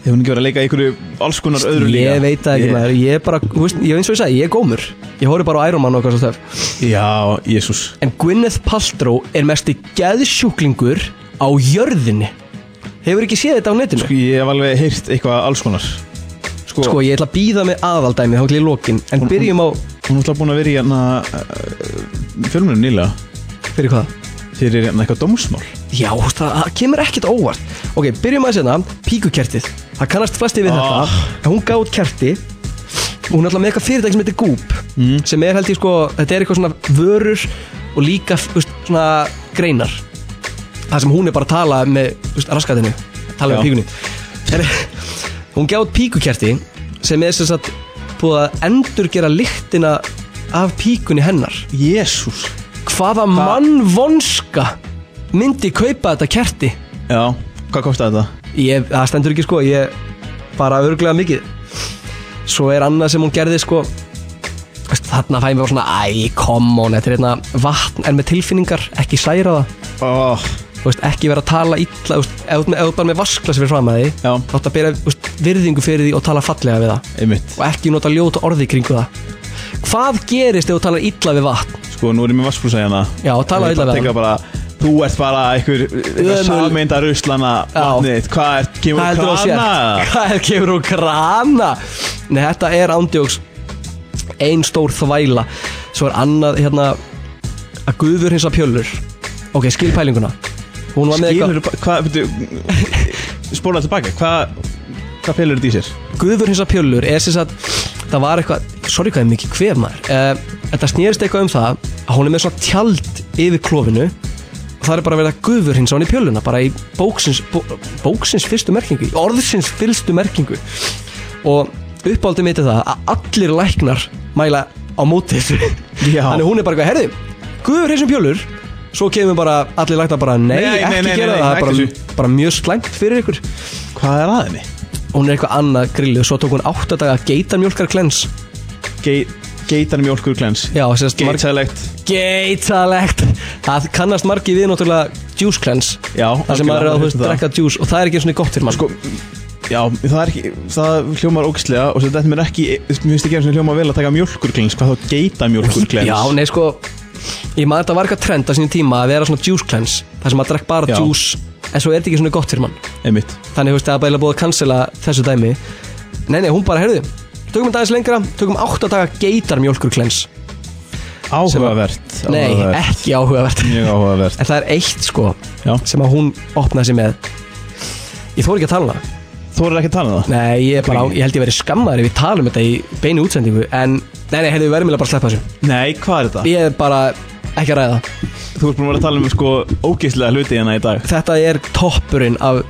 Hefur hún ekki verið að leika í einhverju alls konar öðru líka? Ég veit ekki Ég- maður. Ég er bara, þú veist, ég eins og ég sagði, ég er gómur. Ég horfi bara á Iron Man og eitthvað svo stöf Já, Jésús En Gwyneth Paltrow er mesti geðsjúklingur á jörðinni. Hefur ekki séð þetta á netinu? Sko, ég hef alveg heyrt eitthvað alls konar Sko, Sko, ég ætla að býða með aðaldæmi þá til í lokin. En byrjum á, hún alltaf búin að vera í hérna uh, Fjölmunum nýlega. Fyrir hvað? Fyrir hérna eitthvað dómsmál. Já, það, það kemur ekkert óvart. Ok, byrjum að sérna, píkukertið. Það kannast flesti við Ah. þetta hún gátt kerti. Og hún alltaf með eitthvað fyrirtæki sem heitir Goop Mm. Sem er held ég sko, þetta er eitthvað svona vörur Og líka, veist, svona greinar. Það sem hún er bara að tala með, veist, raskatinu Tala Já. með píkunni Hún gátt píkukerti Sem er sem sagt búið að endurgera lyktina Af píkunni hennar Jésús Hvaða mannvonska myndi kaupa þetta kerti Já, hvað kostaði þetta? ég, það stendur ekki sko ég bara örglega mikið svo er annað sem hún gerði sko þarna fæði mér svona æ, come on, þetta er hérna vatn en með tilfinningar, ekki særa það oh. veist, ekki vera að tala illa þú ert með- með vasklas fyrir fram að því Já. þá átt að bera veist, virðingu fyrir því og tala fallega við það. Einmitt. Og ekki nota ljóta orði kringu það. Hvað gerist ef þú talar illa við vatn? Sko, nú er ég með vassbrúsa hérna. Já, tala illa við hann bara Þú ert bara einhver, Ömul. sameinda ruslana Já. vatnið Hvað er, kemur Hvað heldur þú að krana? Hvað er kemur úr krana? Nei, þetta er ándjóks Ein stór þvæla. Svo er annað hérna Að guður hins að pjölur. Ok, skilpælinguna Hún var með Skilur, hvað, veitu Spólaði tilbaka, hvað Hvað felur þetta í sér? Guður hins að pjölur er sem sagt Það var eitthvað, sorry hvað er mikið kvef maður. Uh, Þetta snýrist eitthvað um það Að hún er með svona tjald yfir klófinu Og það er bara verið að guður hins á hann í pjöluna Bara í bóksins, bó, bóksins fyrstu merkingu orðsins fyrstu merkingu. Og uppáldið mitt er það Að allir læknar mæla á móti þessu. Já. Þannig hún er bara eitthvað, herði Guður hins um pjölur Svo kemur bara allir læknar bara Nei, Nei, ekki nei, nei, gera það Það. er bara, bara mjög slæmt fyrir ykkur. Hvað er að henni? Hún er eitthvað annað grillið. Svo tók hún átta daga geitarmjólkar klens Ge Geitar mjólkur klens já, sérst Geitalegt. Geitalegt. Það kannast margi við náttúrulega juice klens Já, það sem maður er að það. drekka juice og það er ekki svona gott fyrir mann. Sko, Já, það er ekki, það hljómar ógæslega og þetta mér ekki, mér finnst ekki og hljómar vel að taka mjölkurklens, hvað þá geita mjölkurklens Já, nei sko Ég maður þetta var eitthvað trend á sínum tíma að vera svona juice cleanse Það sem að drekka bara juice En svo er þetta ekki svona gott fyrir mann. Einmitt. Þannig veist það er bara búið að cancela þessu dæmi. Nei, nei, hún bara, heyrðu Tökum þetta aðeins lengra, tökum 8 daga geitar mjölkur cleanse Áhugavert Nei, áhugavert. ekki áhugavert. Mjög áhugavert. En það er eitt sko Já. sem að hún opnaði sig með. Ég þóri ekki að tala um það. Þú er ekki að tala um það? Nei, ég, er bara, ég held ég verið skammaður ef við tala um þetta í beinu útsendingu En, nei, nei, heyrðu, við verðum eiginlega bara að sleppa þessu. Nei, hvað er þetta? Ég er bara ekki að ræða. Þú ert búin að vera að tala um sko ógæslega hluti hérna í dag. Þetta er toppurinn af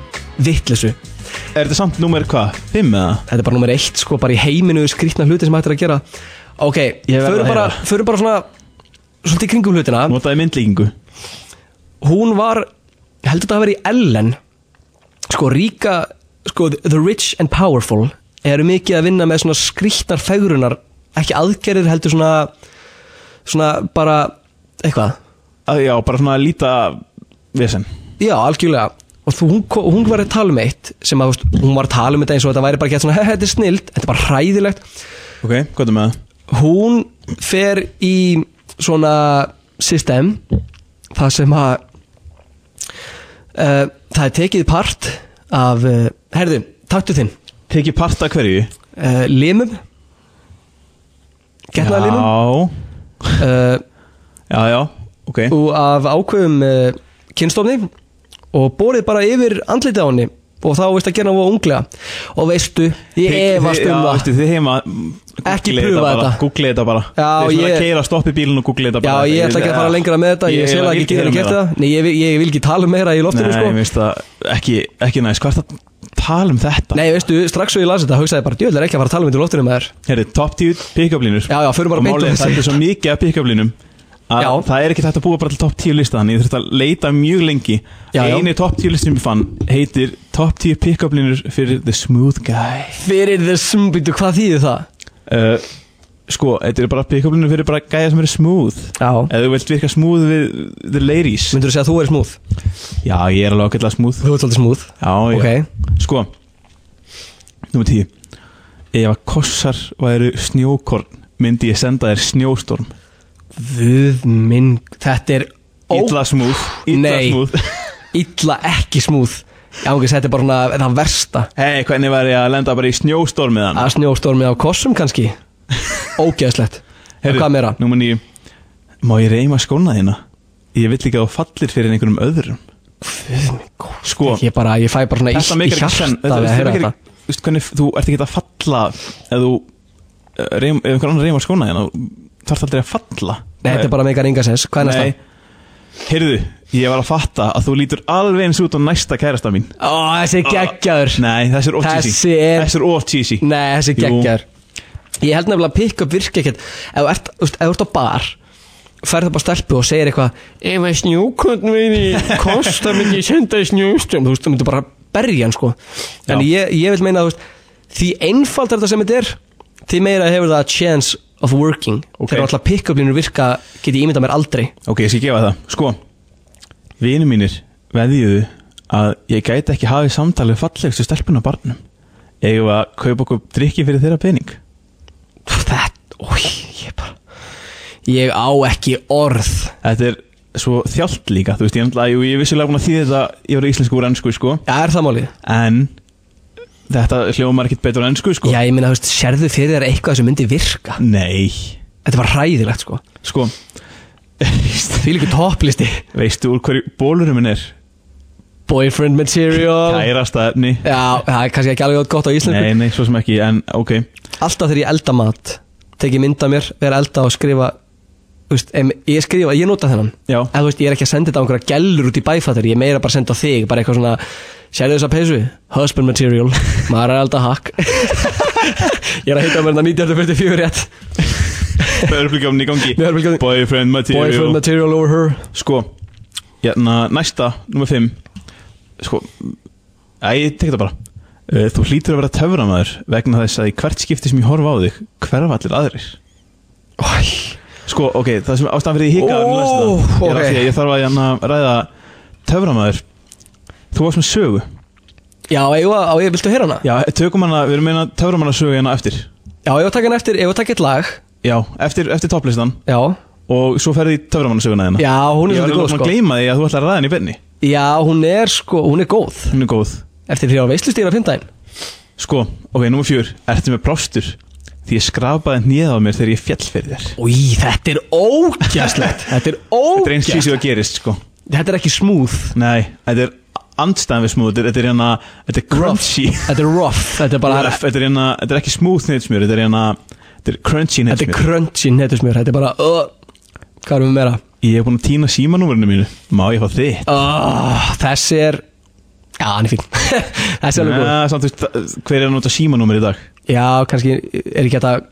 vittlesu Er þetta samt númer hvað? 5 eða? Þetta er bara nummer eitt sko, bara í heiminu skrýtna hluti sem hægt er að gera. Ok, verð förum að bara, heyra. förum bara svona Svolítið í kringum hlutina. Notaði myndlíkingu. Hún var, ég held að þetta hafi verið í Ellen. Sko, ríka Sko, the rich and powerful Eru mikið að vinna með svona skrýtnar fegrunar Ekki aðgerðir heldur svona Svona bara Eitthvað? Að, Já, bara svona líta vesen. Já, algjörlega. Og þú, hún, hún var að tala um eitt sem að, þú veist, hún var að tala um þetta eins og þetta væri bara gett svona, "He, þetta er snild, þetta er bara hræðilegt. Ok, hvað er með? Það? hún fer í svona system það sem að uh, það er tekið part af, uh, herðu, taktu þinn. Tekið part af hverju? uh, limum. Getnaða limum Já, já, já, ok. Og af ákveðum uh, kynstofni og borið bara yfir andlitið á henni og þá veist að gera voða unglega. Og veistu, ég efast um Já, það. þið heima Ekki bara, þetta. Googlið þetta bara. Já, Þið er svona ég- að keira, stoppi bílinn og googlið þetta Já, bara. ég ætla ekki að fara lengra með þetta Ég það ekki gera gert meira. það. Nei, ég, vil- ég vil ekki tala meira í loftinu Nei, sko. ég veist það ekki, ekki næst Hvað er það að tala um þetta? Nei, veistu, strax svo ég las þetta hugsaði bara Djöld er ekki að fara að tala um þetta í loftinu með þér Herri, top 10 pick-up línur. Já, já, förum bara Og beint að Já. það er ekki hægt að búa bara til top 10 lista þannig ég þurfti að leita mjög lengi Já, já. eini top 10 listin sem ég fann heitir top 10 pick-up línur fyrir the smooth guy Fyrir the smooth, hvað þýðir það? uh, sko, þetta er bara pick-up línur fyrir bara gæja sem eru smooth Já ef þú vilt virka smooth við the ladies Myndur þú segja að þú er smooth? já, ég er alveg ágætlega smooth Þú ert svolítið smooth já, já, Ok. sko nummer 10 ef að kossar væru snjókorn myndi ég senda þér snjóstorm Guð minn, þetta er smooth. Illa Nei. smooth. Illa ekki smooth. Já, ok, þetta er bara svona það versta. Hei, hvernig væri ég að lenda bara í snjóstormið hann Að snjóstormi á kossum kannski? Ógeðslegt. Og hvað meira? Númer nýju Má ég reyma skóna þína? Ég vill ekki að þú fallir fyrir einhverjum öðrum. Sko Ég bara, ég fæ bara svona Þetta meikar ekki þetta Þú veist hvernig Þú ert ekki að falla Ef þú eh, reym, Ef einhver annar reyma skóna þína þarf aldrei að falla? Nei, þetta er bara meikar enga sens Hvað er næsta? Nei. Heyrðu Ég var að fatta að þú lítur alveg eins út á næsta kærasta mín. Ó, þessi er geggjaður. Nei, þessi er of cheesy. Þessi er- Þessi er of cheesy. Nei, þessi er Jú. geggjaður. Ég held nefnilega að pick-up virka ekkert. Ef þú ert, þú veist, ef þú ert á bar Færð það bara stelpu og segir eitthvað Ef að snjókvöld veiði Kosta myndi ég senda í snjóström Þú veist, þú myndir bara berja hann sko. En ég, ég vil meina að þú veist Því einfaldar þetta sem þetta er Því meira hefur það chance of working. Ok. Þegar alltaf pick-up línur virka Get ég ímyndað mér aldrei. Ok, ég skal gefa það. Sko Vinir mínir veðjuðu að ég gæti ekki hafið samtalið fallegstu stelpun á barnum. Við að kaupa okkur drikki fyrir þeirra pening? Þetta, ói, ég bara Ég á ekki orð. Þetta er svo þjált líka Þú veist, ég, ég er vissulega búin að þýða þetta Ég var íslensku úr ennsku, sko. Já, er það málið? En þetta hljómar ekkit betur ennsku, sko. Já, ég minna, þú veist, sérðu fyrir þér eitthvað sem myndi virka? Nei. Þetta var hræðilegt, sko. Sko. Því líka topplisti. Veistu úr hverju bólurum minn er? Boyfriend material. Kærasta efni. Já, það er kannski ekki alveg gott á íslensku. Nei, nei, svo sem ekki, en ok. Alltaf þegar ég elda mat Tek ég mynda mér, vera elda og skrifa veist, em, ég skrifa, ég nota þennan. Já. En þú veist, ég er ekki að senda þetta á einhverja gellur út í bæfattur Ég meira bara að senda á þig, bara eitthvað svona Sérðu þessa peysu? Husband material. Maður er að elda hakk Ég er að hitta mér þetta 1944 rétt. Það er upplikafni í gangi. Boyfriend material. Boyfriend material over her. Sko, hérna, næsta, nummer 5 Sko, æ, ég tek það bara. Uh, Þú hlýtur að vera töframæður vegna þess að í hvert skipti sem ég horfa á þig hverfa allir aðrir. Æ, Sko, ok, það sem ástæðan fyrir ég hika Ó, oh, er ok. af því að ég þarf að hérna, ræða töframæður Þú varst með sögu. Já, ég, á ég, viltu heyra hana? Já, tökum hana, við erum meina töfrum hana sögu hérna eftir. Já, ég var takk hann eftir, ég var takk eitt lag. Já, eftir, eftir topplistan. Já. Og svo ferði töfrum hana Já, hún er Ég var svolítið góð, alveg búin sko. að gleyma því að þú ætlar að ræða henni í benni Já, hún er sko, hún er góð. Hún er góð. Eftir því veislustíðin á fimmdæn Sko, ok, nummer fjör Ertu með plástur Því ég skrapaði hnið á mér þegar ég fjall fyrir þér Új, þetta er ógæslegt Þetta er Þetta er eins ógæslegt sísu að gerist, sko Þetta er ekki smooth Nei, þetta er andstæðan við smooth Þetta er- er hérna, þetta er crunchy Þetta er rough Þetta er bara Rough, Þetta er hérna, þetta er ekki smooth nýtsmjör Þetta er hérna, þetta er crunchy Þetta er crunchy netusmjör Þetta er bara uh, Hvað erum við meira? Ég hef búin að týna símanúmerinu mínu Má ég fá þitt? Oh, þessi er Já, hann er fín Þessi er alveg góð samt, þú veist, hver er að nota símanúmer í dag? Já, kannski er ekki hægt að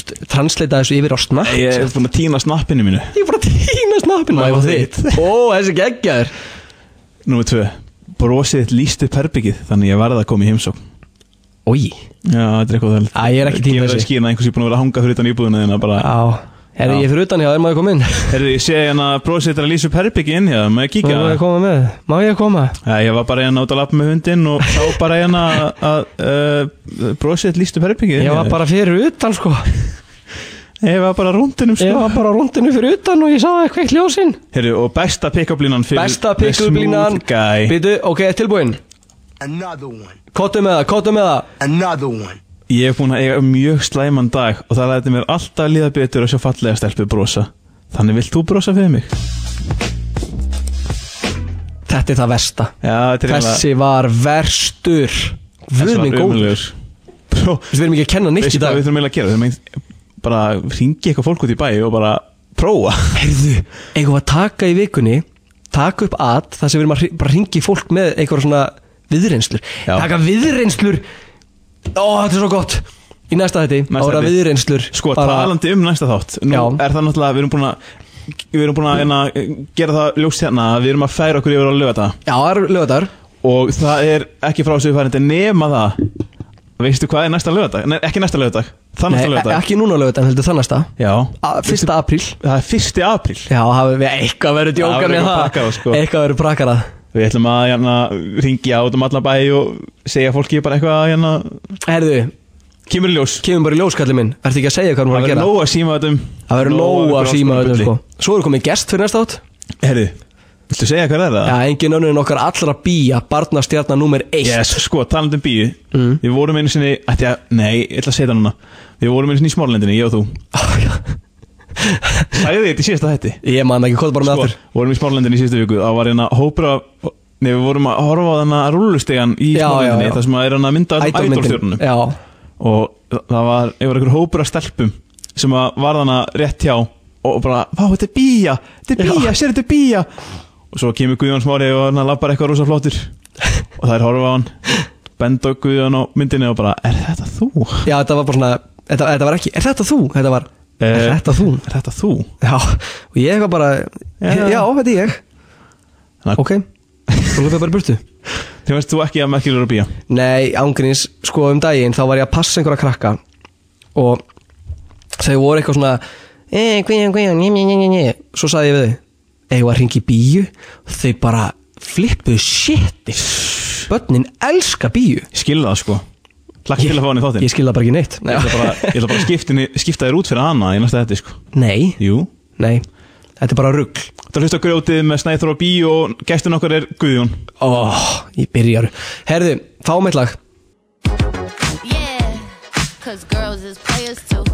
st- Translata þessu yfir á snapp Ég hef búin að týna snappinu mínu. Ég er bara að týna snappinu ég ég Ó, þessi geggjaður. Númer tvö. Brosið þitt líst upp herbyggið Þannig ég varði að koma í heimsókn. Ói Já, þetta er eitthvað Æ, ég er ekki tíma Gefur það þessi. skýna einhvers ég búin að vera að hanga fyrir utan íbúðuna þína bara Já Herri, ég fyrir utan hjá má ég koma inn? Herri, ég sé hérna er að lýsa upp herbyggið inn Já, má ég kíkja? Má ég koma með? Má ég koma? Já, ég var bara hérna út að lappa með hundinn og sá bara hérna að uh, brosið þitt líst upp herbyggið Ég var bara fyrir utan, sko Ég var bara rúndinum sko Ég var bara á rúndinu fyrir utan og ég sá eitthvað í ljósin Herri, og besta pick-up línan fyrir Besta the pick-up línan smooth guy Býtu, ok, tilbúinn Another one. Kottu með það, kottu með það Another one. Ég hef búin að eiga mjög slæman dag og það læti mér alltaf líða betur að sjá fallega stelpu brosa. Þannig vilt þú brosa fyrir mig? Þetta er það versta. Já, þetta er Þessi var verstur. Guð minn góður. Við erum ekki að kenna neitt í dag. við þurfum eiginlega að gera? Við þurfum eiginlega bara ringi eitthvað fólk út í bæ og bara prófa. Heyrðu, eigum við að taka í vikunni Taka upp að Það sem við erum að bara ringi fólk með eitthvað svona viðreynslur. Já. Taka viðreynslur Ó, þetta er svo gott. Í næsta þetta, Næsta ára þætti. viðreynslur Sko, talandi um næsta þátt Nú Já. er það náttúrulega, við erum búin að Við erum búin að hérna, gera það ljóst hérna að Við erum að færa okkur yfir á lögata Já, það er lögadar Og það er ekki frá sig færandi nema það Veistu hvað er næsta lögadag? Nei, ekki næsta lögadag Það Nei, næsta lögadag ekki núna lögadag, heldur það næsta. Já. A- Fyrsta apríl. Það er fyrsti apríl. Já, það við eitthvað verið Já, djókar við með erum það. prakara, sko. Eitthvað verið prakara Við ætlum að hérna, ringja át um allan bæ og segja fólki bara eitthvað hérna, Herðu, Kemur í ljós. kemur bara í ljós, kallið minn. Verður ekki að segja hvað hún var Það að verður gera? nóg að síma þetta um. Það verður nóg að síma þetta sko. Svo er komið gest fyrir næsta átt Herri, viltu segja hvað er? Það? Já, engin önnur en okkar allra bíja Barnastjarnar nummer 1 Yes, sko, talandi um bíu. Mm. Við vorum einu sinni, ætti að, nei, ég ætla að segja það núna. Við vorum einu sinni í Smárlendinni, ég og þú Sæði þið þetta í síðasta hætti Ég man ekki, hvað bara með Sko, aftur. vorum í Smárlendinni í síðasta viku Það var hérna hópur af Nei, við vorum að horfa á þennan rúlustegan í Smárlendinni. Það sem að er hann að mynda allum Já, Og það var, ég var einhver hópur af stelpum Sem að var þannig rétt hjá Og bara, vá, þetta er bíja Þetta er bíja, sér þetta er bíja Og svo kemur Guðjón Smári og hann lappar eitthvað rosa flottur Og það er horfa á hann Benda Guðjón á myndinni og bara, er þetta þú? já, þetta var bara svona Þetta, þetta var ekki, er þetta þú? Þetta var, er Eh, þetta þú? Er þetta þú? Já, og ég eitthvað bara Já. Já, þetta er ég. Þannig- Ok, þú hlupið bara burtu. Þið veist þú ekki að merkilegur að bíja? Nei, ángríns, sko um daginn þá var ég að passa einhverja krakka og þau voru eitthvað svona eh, Guðjón, Guðjón, njö, njö, njö, njö Svo sagði ég við þau Eða að ringi bíu og þau bara flippuðu shiti Bönnin elska Ég skilða það sko Lagt til að fá hann í þáttinn. Ég skil það bara ekki neitt. Ég ætla bara, ég ætla bara að skipta, skipta þér út fyrir hana í næsta þetta sko. Nei, Jú. Nei, þetta er bara rugg Það hlusta grjótið með Snæþór og Bí og gestin okkar er Guðjón. Ó, ég byrjar. Herðu, fáum eitt lag. Yeah, cause girls is players too.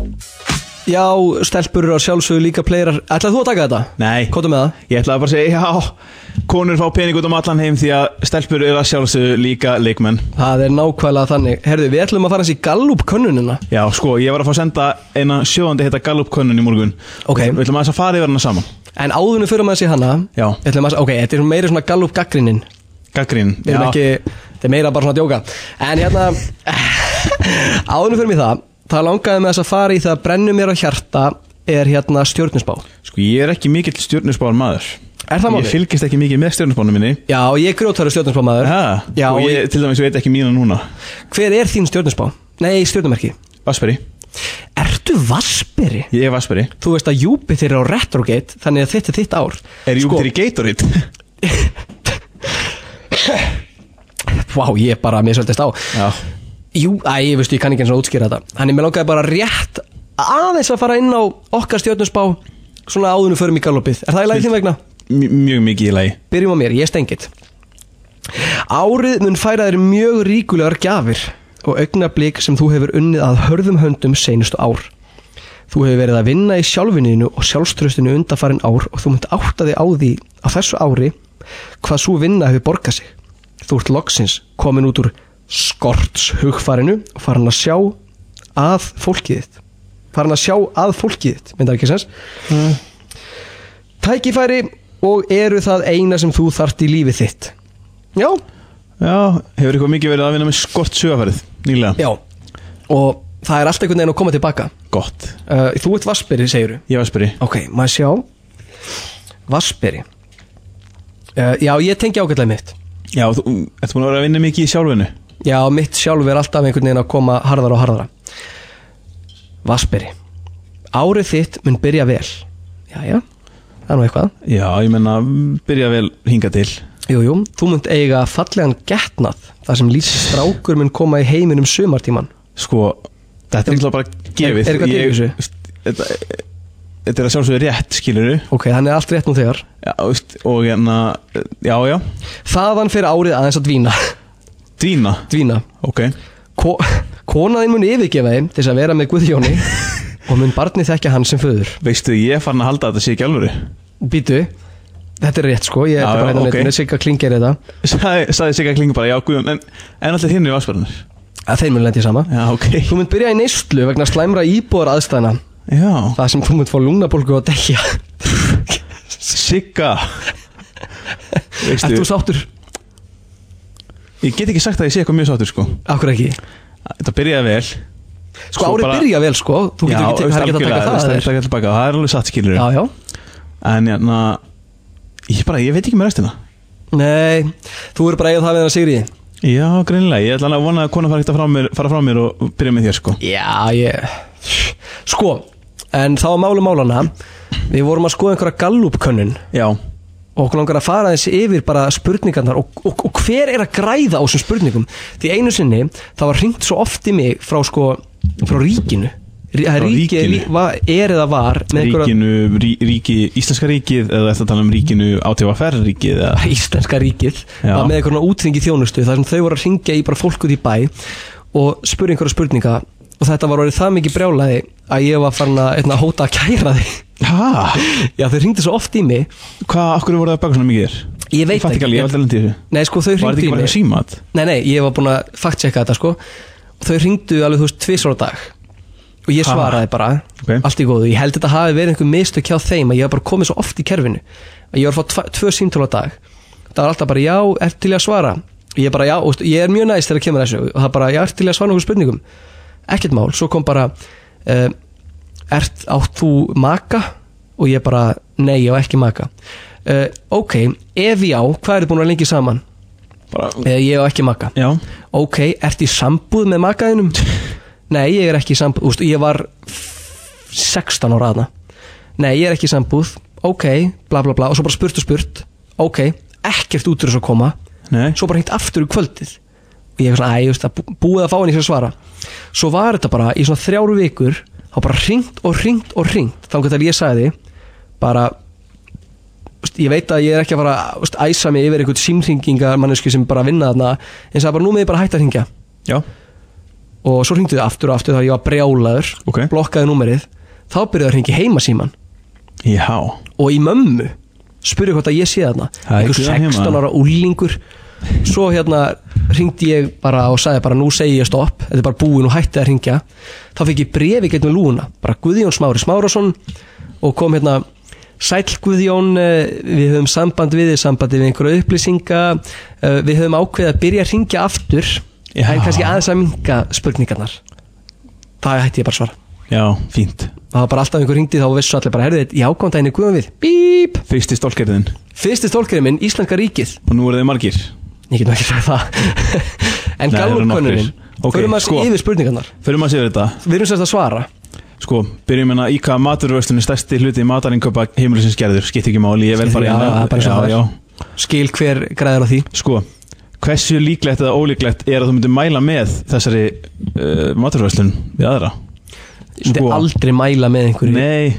Já, stelpur eru að sjálfsögðu líka pleirar Ætlaði þú að taka þetta? Nei. Kóta með það. Ég ætlaði bara að segja, já Konur fá pening út um allan heim því að stelpur eru að sjálfsögðu líka leikmenn. Það er nákvæmlega þannig. Herðu, við ætlum að fara hans í Gallup könnunina. Já, sko, ég var að fá að senda eina sjóðandi heita Gallup könnun í morgun. Ok. Við ætlum aðeins að fara yfir hana saman. En áðunum fyrir maður sér hana Já. að, Ok, þetta er meira svona Gallup gaggrinnin Gaggrín ekki, þetta er meira bara svona djóka. En hérna Áðunum fyrir mig það Það langaði með þess að fara í það að brennu mér á hjarta Er hérna stjórnusbá Sko, ég er ekki mikill stjórnusbáðar maður. Er það Ég málið? fylgist ekki mikið með stjórnusbáðinu minni. Já, ég er grjótari stjórnusbá maður Ha, Já, og ég til dæmis veit ekki mína núna. Hver er þín stjórnusbá? Nei, stjórnumerki Vasperi Ertu vasperi? Ég er Vasperi Þú veist að Júpiter er á retrogate Þannig að þetta er þitt ár. Er Sko- Júpiter í Gatorade? Vá, ég bara, mér svolítist á. Já. Jú, æ, ég veistu, ég kann ekki eins og útskýra þetta Þannig mér langaði bara rétt aðeins að fara inn á okkar stjórnusbá Svona áðunum förum í gallopið Er það í lagi þín vegna? M mjög mikið í lagi Byrjum á mér, ég stengið Árið mun færa þér mjög ríkulegar gjafir og augnablík sem þú hefur unnið að hörðum höndum seinustu ár. Þú hefur verið að vinna í sjálfinniðinu og sjálfströstinu undanfarin ár og þú munt átta þig á því á þessu ári hvað svo vinna hefur borgað sig. Þú ert loksins komin út úr skorts hugfarinu og farin að sjá að fólkið þitt. Farin að sjá að fólkið þitt, myndar ekki sens? Tækifæri og eru það eina sem þú þart í lífið þitt. Já, Já, hefur eitthvað mikið verið að vinna með skort sögafærið nýlega? Já, og það er alltaf einhvern veginn að koma tilbaka. Gott. Uh, Þú ert vasperi, segir Ég var spyrir Ok, maður sjá? Vasperi uh, Já, ég tengi ágætlega mitt. Já, þú ert búin að vera að vinna mikið í sjálfinu Já, mitt sjálf er alltaf einhvern veginn að koma harðara og harðara. Vasperi Árið þitt mun byrja vel. Jæja, það er nú eitthvað. Já, ég menna, byrja vel hinga til. Jú, jú, þú munt eiga fallegan getnað þar sem lítið strákur mun koma í heiminum sumartíman Sko, þetta er alltaf bara gefið. Er- er eitthvað Ég- þessu? Þetta þetta er að sjálfsögðu rétt, skilur Ok, þannig er allt rétt nú þegar. Já, og hérna, já, já. Þaðan fyrir árið aðeins að dvína Dvína, Dvína. Ok. Ko Konaðinn mun yfirgefa þeim til þess að vera með Guðjóni og mun barnið þekkja hann sem föður. Veistu, ég er farin að halda að þetta sé ekki alvöru. Býtu, þetta er rétt sko. Ég er bara ok. okay. Sigga klingir þetta Sæði, sæði sig að klinga bara, já, guðjón En, en allir hinn er vassbarnir að þeir mun lendi sama. Já, ok. Þú mun byrja í neyslu vegna slæmra íbúðar aðstæðna Já, Það sem þú mun fá lungnabólgu og dekja Sigga. Ert þú sáttur? Ég get ekki sagt að ég sé eitthvað mjög sáttur, sko. Akkur ekki? Þetta byrjaði vel. Sko árið byrja vel sko. Þú getur ekki, það ekki að taka það Það það er ekki að taka það er alveg satt, skilur Já, já. En hérna Ég bara, ég veit ekki með restina. Nei, þú eru bara eigað það við hann Sigriði Já, greinilega, ég ætla að vona að kona fara ekkert að fara frá mér og byrja með þér, sko. Já, ég Sko, en þá að málu málana Við vorum að skoða einhverja Gallup-könnun. Já, og okkur langar að fara þessi yfir bara spurningarnar og, og, og hver er að græða á þessum spurningum? Því einu sinni það var hringt svo oft í mig frá sko frá ríkinu. Rí, Frá ríki, er eða var ríkinu, rí, ríki, Íslenska ríkið eða þetta tala um ríkinu átífafer ríkið eða? Íslenska ríkið var með einhverjum útringi þjónustu þar sem þau voru að ringja í bara fólk út í bæ og spurði einhverja spurninga. Og þetta var orðið það mikið brjálaði að ég var farin að einna, hóta að kæra þig Hæ? Já, þau ringdi svo oft í mig. Hvað, okkur voru það að baka svona mikið þér? Ég veit Ég ekki ég lendi í þessu. Nei, sko, þau Var þetta ekki í bara mig. símat? Nei, nei, ég var búin að fact-checka þetta sko. Og þau ringdu alveg, þú veist, tvisar á dag. Og ég svaraði bara Ok. allt í góðu, ég held þetta hafi verið einhver mistök hjá þeim að ég var bara komið svo oft í kerfinu. Að ég var að fá tvö símtölu á dag. Það var alltaf bara, já, ert til í að svara? Ég bara, já, og ég er mjög næst þegar kemur þessu. Og það bara, já, ert til í að svara nokkuð spurningum. Ekkert mál, svo kom bara uh, ert átt þú maka? Og ég bara, nei, ég á ekki maka. Uh, ok, ef já, hvað er þið búin að lengi saman? Bara, uh, ég á ekki maka. Já, ok, ert í sambúð með makaðinum? Nei, ég er ekki sambúð Úst, Ég var 16 ára aðna Nei, ég er ekki sambúð. Ok, bla bla bla Og svo bara spurt og spurt. Ok, ekkert út úr þess að koma. Nei. Svo bara hringt aftur í kvöldið. Og ég er svona, æ, just, bú- búið að fá hann í sér svara. Svo var þetta bara í svona þrjáru vikur Þá bara hringt og hringt og hringt. Þannig að ég sagði Bara Ég veit að ég er ekki að fara að æsa mig yfir einhvern símringingar mannesku sem bara vinna þarna En það bara nú með ég bara hætta að hringja. Já, og svo hringdi þau aftur og aftur þegar ég var brjálaður Ok. blokkaði númerið þá byrjaði að hringi heima síman já. Og í mömmu spurði hvort að ég sé þarna. Það er einhver ekki það 16 heima. ára úlingur svo hérna hringdi ég bara og sagði bara nú segi ég stopp. Þetta er bara búin og hætti að hringja. Þá fekk ég brefi gegnum lúna bara Guðjón Smári Smárasson og kom hérna Sæll Guðjón, eh, við höfum samband við sambandi við einhverja upplýsinga. Eh, við höfum ákveðið að byrja að hringja aftur Já. en kannski aðeins að minka spurningarnar. Það hætti ég bara að svara. Já, fínt. Það var bara alltaf einhver hringdi þá vissu allir bara herðið, já, kom daginn í guðum við. Bíp, Fyrsti stólkerðin fyrsti stólkerinn minn, Íslenska ríkið. Og nú eru þið margir ég get ekki það. En Nei, það nokkrir. Ok, förum að sko. yfir spurningarnar. Maður að segja þetta. Við erum sérst að svara. Sko, byrjum hérna. Í hvað maturvöslunni stærsti hluti matarinköpa heimilisins gerður? Skipt ekki máli, ég vel bara já, það er bara já, já. Skil hver græður á því. Sko, Hversu líklegt eða ólíklegt er að þú myndir mæla með þessari uh, maturvæslun við aðra? Ég myndi aldrei mæla með einhverju. Nei.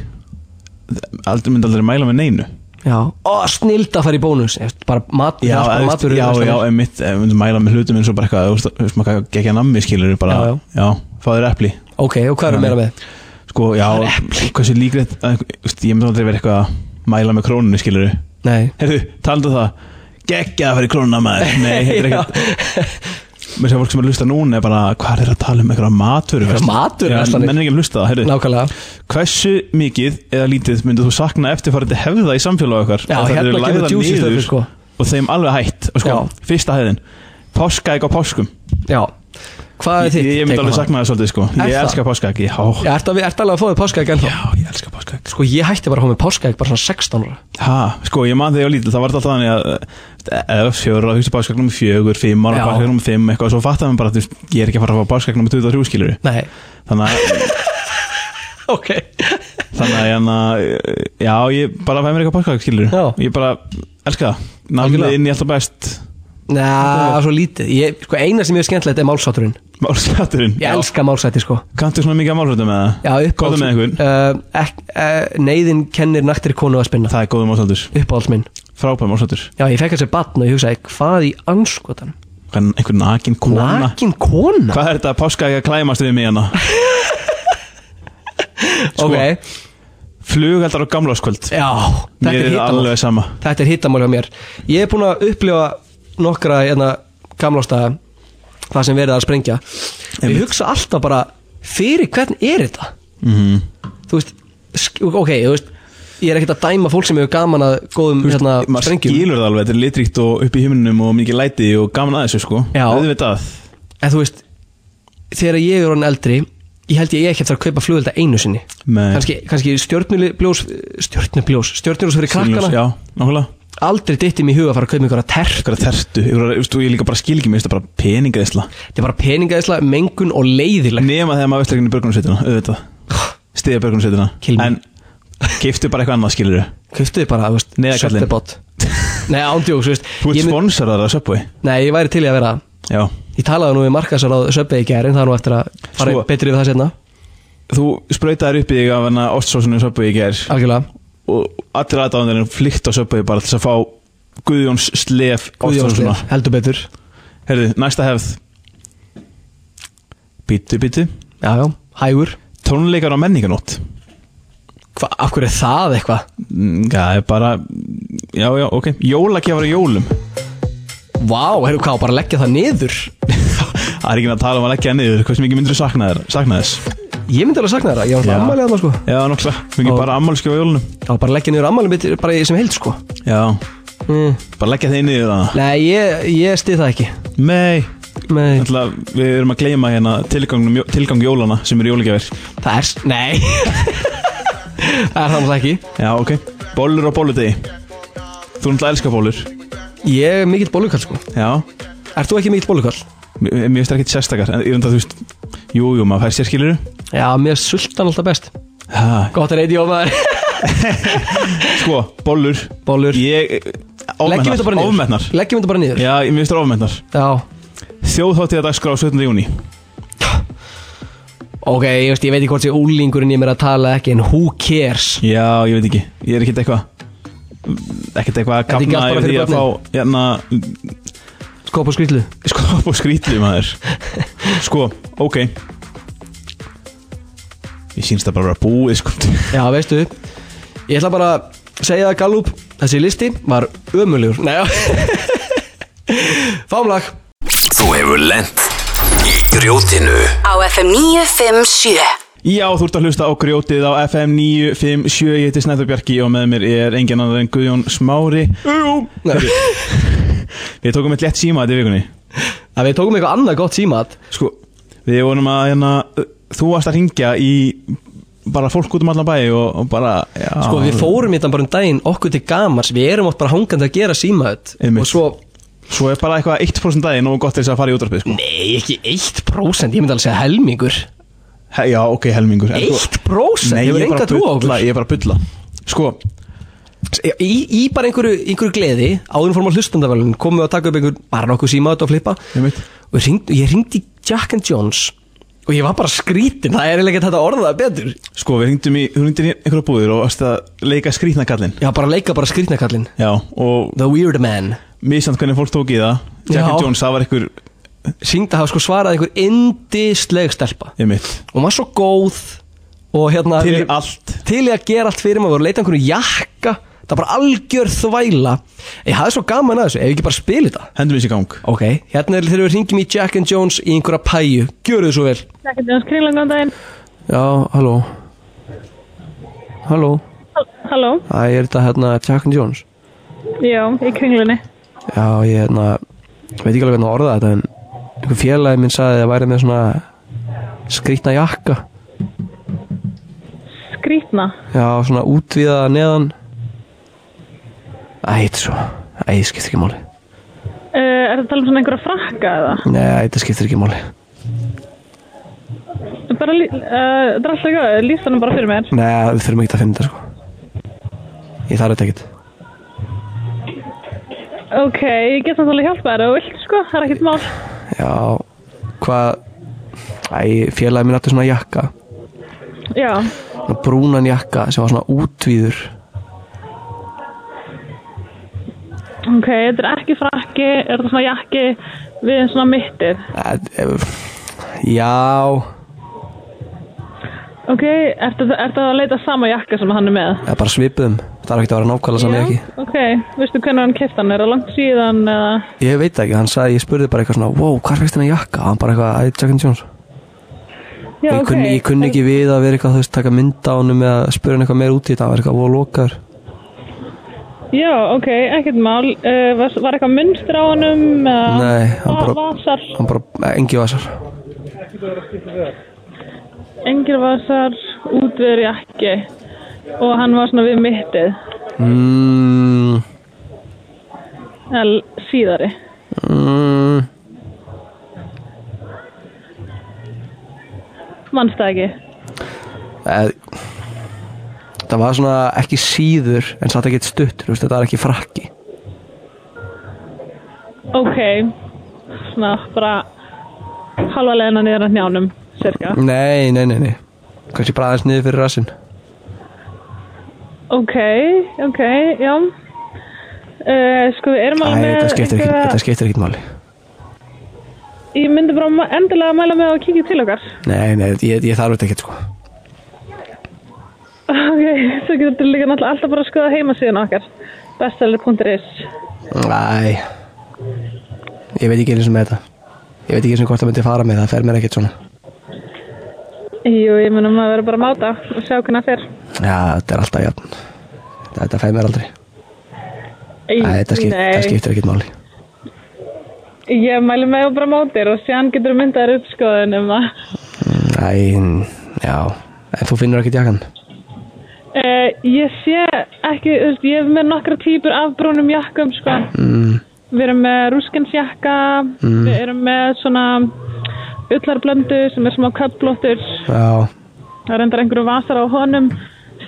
Aldrei myndi aldrei mæla með neinu Já, ó, snild að fara í bónus Bara mat, Já, eða, matur já, já, einmitt mæla með hlutum eins og bara eitthvað Þú veist, þú veist, maður ekki að nammi skilur bara, Já, já, fá þér epli. Ok, og hvað eru meira með? Sko, já, hversu líklegt að- þú veist, Ég myndi aldrei vera eitthvað að mæla með krónunni skilur Nei. Herðu, talandi um það. Gekkja að fara í krónuna maður. Nei, þetta er Já. ekkert Mér sem fólk sem er að hlusta núna er bara Hvað er að tala um eitthvað matur Eitthvað? Menn er ekki að hlusta það, Hversu mikið eða lítið myndið þú sakna eftirfarandi hefða í samfélag okkar? Já, Ef þær hérna eru niður stöfið, sko. Og þeim alveg hætt sko, Fyrsta hæðin. Páskaegg á páskum? Já Hvað er Ég, þitt? ég myndi take alveg sakna það svolítið sko Er Ég það? elska páskaegg Já, Já, ertu að- ertu alveg að fá þig páskaegg ennþá? Já, ég elska páskaegg Sko, ég hætti bara að fá mig páskaegg bara svona 16 ára ha, sko, ég man þegar ég var lítil Það var alltaf þannig að Eða fjóra, þú veist páskaegg nummer fjögur Fimm ára, Já. páskaegg nummer fimm Eitthvað, svo fattar maður bara, þú veist Ég er ekki að fara að fá páskaegg nummer 23 skilur Nei Þannig að, Ok þannig að, hérna, já, ég bara fæ mér eitthvað páskaegg skilur Já. Ég bara elska það Algjörlega. inn í alltaf best Næ, svo lítið. Ég, Sko, eina sem ég er skemmtilegt er málsátturinn Málsætturinn Ég elska málsætti, sko. Kanntu svona mikið af málsættum með það? Já, uppáhalds Góðu með einhvern? uh, uh, Neyðin kennir naktri konu að spinna. Það er góðu málsættur Uppáhalds minn. Frábæð málsættur Já, ég fekk þessi batn og ég hugsaði Hvað í anskotan? Einhver nakin kona? Nakin kona? Hvað er þetta páskaegg að klæmast við mig hérna? Sko, Ok Flugeldar á gamláskvöld Já, þetta Mér er hittamál Þetta er hittamál hjá mér. Ég er búin að upplifa nokkra hérna, gamlástaða Það sem verið að sprengja Ég hugsa alltaf bara Fyrir hvern er þetta? Mhm. Þú veist, ok, þú veist Ég er ekkert að dæma fólk sem hefur gaman að góðum hérna, Maður sprengjum skilur það alveg, þetta er litríkt og upp í himnum og mikið læti og gaman að þessu sko Já. Auðvitað En þú veist, þegar ég er orðin eldri Ég held ég ekki eftir að kaupa flugvelda einu sinni Nei. Kanski, kannski stjörnubljós Stjörnubljós, stjörnubljós fyrir krakkana Já, nákvæmlega Aldrei dytti mér í huga að fara að kaupa einhverja tertu. Eitthvað tertu, ég líka bara skil ekki mér, þetta er bara peningaðisla Þetta er bara peningaðisla, mengun og leiðileg Nema þegar maður ekki börgunarsveitina, Stiða börgunarsveitina. En giftu bara eitthvað annað skilur Kauftuði bara. Söttebot Nei, ándjóks, þú veist. Þú ert sponsorar af Subway. Nei, ég væri til í að vera. Já. Ég talaði nú við markasar á Söpvei í gærin Það er nú eftir að fara Sko- betri við það setna Þú sprautaðir upp í Og allir aðdáðanir flykt á Subway bara til að fá Guðjóns slef ostsósuna Guðjónsleif, heldur betur. Herðu, næsta hefð. Bítu, bítu Já, já, hægur. Tónleikar á menninganótt Hva, Af hverju er það eitthvað? Mm, Það er bara Já, já, ok. Jólagjafar í jólum. Vá, hefur hvað, bara leggja það niður? Það er ekki með að tala um að leggja það niður myndir þú sakna, þér, sakna þess? Ég myndi alveg sakna það, ég var alltaf ammælið þarna sko. Já, nokkla Mikið Og- bara ammálskjöf á jólunum. Já, bara leggja niður ammælið mitt bara sem heild sko. Já. Mm. Bara leggja þeir niður það Nei, ég, ég stið það ekki. Nei. Nei. Ætla, Við erum að gleyma hérna tilgang, tilgang jólana sem eru jólagjafir. Það er, nei. Það er það náttúrulega ekki. Já, ok. Bólur á bóludegi Þú náttúrulega elskar bólur Ég er mikill bólukall sko. Já. Ert þú ekki mikill bólukall? Það ekki sérstakar En ég veit að þú veist Jú, jú, maður fær sér skilur Já, mér er sultan alltaf best. Ha, Gott er eitthvað maður Sko, bólur Bólur Ég Leggjum þetta bara niður. Ofmennar Leggjum þetta bara niður. Já, ég finnst það ofmennar Já. Þjóðháttíðadagskrá 17. júni Ok, ég, veist, ég veit ekki hvort sé úlingurinn ég mér að tala ekki En who cares? Já, ég veit ekki. Ég er ekkert eitthvað Ekkert eitthvað að gafna yfir því að fá Hérna Skop og skrýtlu. Skop og skrítlu maður. Sko, ok Ég sínst það bara að vera búið sko. Já, veistu Ég ætla bara að segja að Gallup Þessi listi var ömulegur Nei, já. Fámlag Þú hefur lent í grjótinu. Á FM 957 Já, þú ert að hlusta á grjótið á FM 957 Ég heiti Snæður Bjarki og með mér er engin annar en Guðjón Smári. Jú. Við tókum eitt lett síma þetta í vikunni. Það við tókum eitthvað annað gott símat. Sko, við vorum að hérna, Þú varst að ringja í bara fólk út um allan bæ og, og bara já, Sko, við fórum í þetta bara um daginn Okkur til gamars. Við erum átt bara hangandi að gera Einmitt. Og svo Svo er bara eitthvað 1% daginn og gott til þess að fara í útvarpið sko. Nei, ekki 1% Ég myndi alveg segja helmingur. He, Já, ok, helmingur. En þú- 1%? Nei, ég er bara bulla Ég er bara að bulla. Sko, í, í bara einhverju, einhverju gleði áður fórum á hlustandavælun komum við að taka upp einhver bara nokkuð síma og flippa. Og ég ég í Jack and Jones og ég var bara skrítin það er eiginlega ekki hægt að orða það betur. Sko, við hringdum í, þú hringdum í einhverja búðir og varst að leika skrýtna kallinn. Já, bara leika bara skrítnakallin Já, og The Weird Man. misjant hvernig fólk tók í það. Jack Já. and Jones, það var einhver Syngda hafa sko svarað einhver indisleg stelpa. Einmitt. og hún var svo góð og hérna Til í allt. til í að gera allt fyrir maður, voru að leita einhverju jakka það var bara algjör þvæla. Ég hafði svo gaman að þessu, ef ég ekki bara spila þetta. Hendum við sér gang. Ok, hérna er þegar við ringjum í Jack and Jones í einhverja pæju, gjöru þið svo vel. Ekkert Jóns Kringlan, góðan daginn. já, halló. Halló, Halló, það er þetta hérna Jack and Jones? Já, í Kringlunni. já, ég hérna veit ekki alveg hvernig að orða þetta en einhver félagi minn sagði að það væri með svona skrítna jakka. Skrítna. Já, svona útvíða neðan Æ, þetta svo. Æ, þetta skiptir ekki máli. Uh, er þetta að tala um svona einhverja frakka eða? Nei, þetta skiptir ekki máli. Bara, uh, þetta er alltaf ekki, lýst hann bara fyrir mér. Nei, við þurfum ekki að finna þetta sko. Ég þarf þetta ekkert. Ok, ég get náttúrulega hjálpa þér og vilt sko, það er ekkert mál. Já, hvað? Æ, félagi minn átti svona jakka. Já, brúnan jakka sem var svona útvíður ok, þetta er ekki frakki, er þetta svona jakki við svona mittir? Já, Ok, ertu, ertu að leita sama jakka sem hann er með? eða bara svipuðum Það er ekki að vera nákvæmlega saman ekki Ok, veistu hvernig hann keft hann? Er það langt síðan eða? Ég veit það ekki, hann sagði, ég spurði bara eitthvað svona Wow, hvað fækst þennan jakka? Hann bara eitthvað, æ, Jack and Jones Já, ég, kunni, ég kunni ekki við að vera eitthvað, þú veist, taka mynda á honum eða spura hann eitthvað meir út í þetta, hann var eitthvað Já, ok, ekkert mál. Uh, var, var eitthvað munstur á honum? Eða Nei, hann bara, Vasar, hann bara, engi vasar engir vasar, útviður jakki og hann var svona við mittið, mm, eða síðari. mm, Manst það Það var svona ekki síður en satt ekki stuttur, þú veist, þetta var ekki frakki Ok, svona bara halva leðina niður að njánum, cirka. Nei, nei, nei, nei Kannski bara aðeins niður fyrir rassinn Ok, ok, já. Uh, sko, við erum alveg með... þetta skiptir ekki, einhverja- þetta skiptir ekki máli Ég myndi bara endilega mæla með að kíkja til okkar. Nei, nei, ég, ég þarf þetta ekkert sko Ok, svo getur þú líka náttúrulega alltaf bara að skoða heimasíðan okkar. bestseller.is Æ. Ég veit ekki eins og með þetta. Ég veit ekki eins og hvort það myndi fara með það fer mér ekkert svona. Jú, ég myndi maður verður bara að máta og sjá hvernig það fer. Já, þetta er alltaf jafn. Þetta fer mér aldrei. Æ, þetta, skipt, Nei. þetta skiptir ekkert máli. Ég mæli með að bara mátir og séðan getur þú myndaðir uppskoðun um það. Æ, já. En þú finnur ekkert jakkan Uh, ég sé ekki, þú veist, ég hef með nokkra típur af brúnum jakkum, sko. mm, Við erum með rúskinsjakka, Mm. við erum með svona ullarblöndu sem er smá köpblóttur, Já, það reyndar einhverju vasar á honum.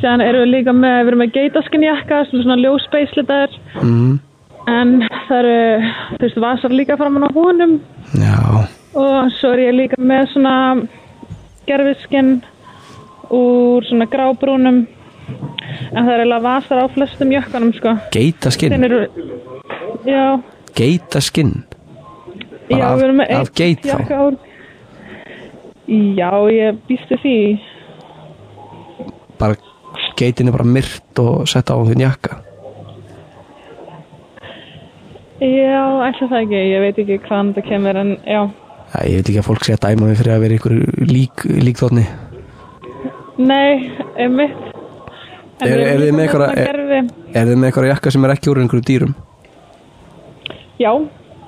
Séðan erum við líka með, við erum með geitaskinjakka sem er svona ljósbeislitaður, mm, en það eru, þú veist, vasar líka framan á honum. já Og svo er ég líka með svona gerfiskinn úr svona grábrúnum, en það er eiginlega vasar á flestum jökkanum, sko. Geitaskinn eru, já, Geitaskinn já, af- við erum með af geit jakka úr. Já, ég býstu því. Bara geitin er bara myrt og sett á hún jakka Já, ætla það ekki, ég veit ekki hvaðan þetta kemur, en já. Æ, ég veit ekki að fólk sé að dæma mig fyrir að vera ykkur lík, líkþóttni Nei, einmitt. Er- er þið með Er eitthvað jakka sem er ekki úr einhverju dýrum? Já,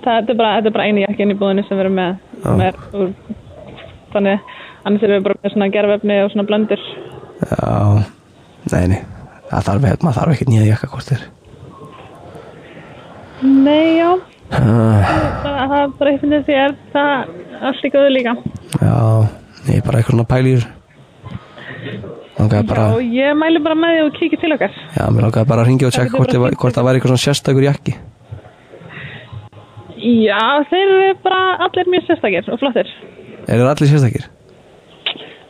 það er bara, þetta er bara eini jakkin í búðinu sem við erum með. Er úr, þannig, annars erum við bara með svona gerfefni og svona blöndur. Já, nei, nei Það þarf, maður þarf ekkert nýja jakka hvort þér Nei, já, uh, það, það er bara eitthvað því er það allt í góðu líka. Já, ég er bara eitthvað svona Langaði bara, Og ég mæli bara með því að kíkja til okkar. já, mér langaði bara að ringja og Það tjekka hvort, það hvort það væri eitthvað svona sérstakur jakki Já, þeir eru bara allir mjög sérstakir og flottir. Er það allir sérstakir?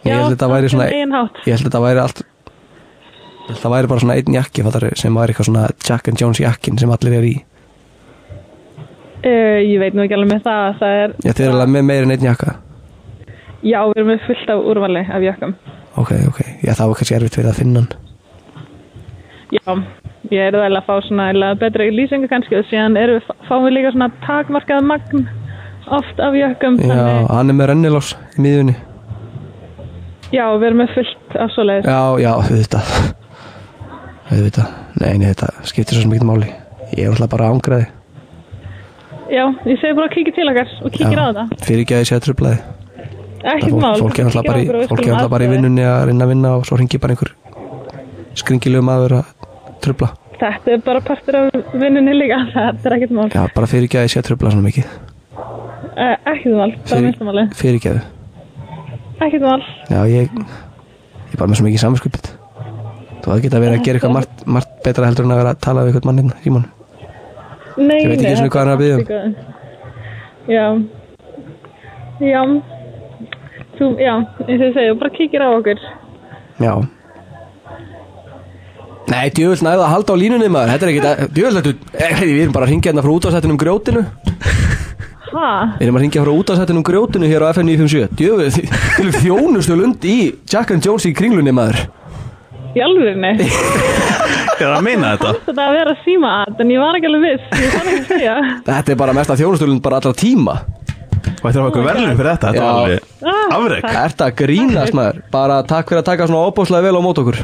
Já, held að þetta væri á svona sinn eigin hátt. Ég held að þetta væri allt Það væri bara svona einn jakki fattar, sem væri eitthvað svona Jack and Jones jakkin sem allir er í Uh, ég veit nú ekki alveg með það. Það er, Já, þeir eru alveg með meir en einn jakka já, við erum með fullt af úrvali af jökkum. Ok, ok, já það var kannski erfitt fyrir að finna hann Já, ég er vel að fá svona eiginlega betri lýsingu kannski og síðan eru, fáum við líka svona takmarkað magn oft af jökkum. Já, hann er með rennilás í miðjunni já, við erum með fullt af svoleiðis. Já, já, auðvitað Auðvitað, nei, nei, þetta skiptir svo ekki máli Ég er alltaf bara ángraði Já, ég segi bara að kíkja til okkar og kíkja á þetta. Fyrir ekki að ég sé að mál. Fólk er alltaf bara, í- í vinnunni að reyna að vinna og svo ringi bara einhver skringilegu maður að trubla Þetta er bara partur af vinnunni líka, þetta er ekkert mál. Já, bara fyrir ekki að ég sé að trubla svona mikið Uh, ekkert mál, bara Fyrir, minnst máli. fyrir ekki að Ekkert mál. Já, ég Ég er bara með svo mikið samskupið Þú hefði getað verið að gera eitthvað margt, margt betra heldur en að vera að tala við eitthvað mann hérna, Nei, Ég veit ekki nei, sinni þetta er um. í góðu. Já. Já. Þú, já, eins og ég segi, bara kíkir á okkur. Já Nei, djöfull næða að halda á línunni maður Þetta er ekki, djöfull þetta Við erum bara að ringja hérna frá útásættinum grjótinu Ha? Við erum að ringja frá útásættinum grjótinu hér á FM 957 Djöfull, þið erum þjónustu lund í Jack and Jones í kringlunni maður Í alvörinni. Er að meina þetta? Þetta að vera síma að, en ég var ekki alveg viss. Ég fann ekki að segja. Þetta er bara mesta þjónustu lund bara allra tíma Og þetta er okkur verðlun fyrir þetta, þetta var alveg Ah, afrek. Takk. Ertu að grínast maður? Bara takk fyrir að taka svona óbúslega vel á mót okkur.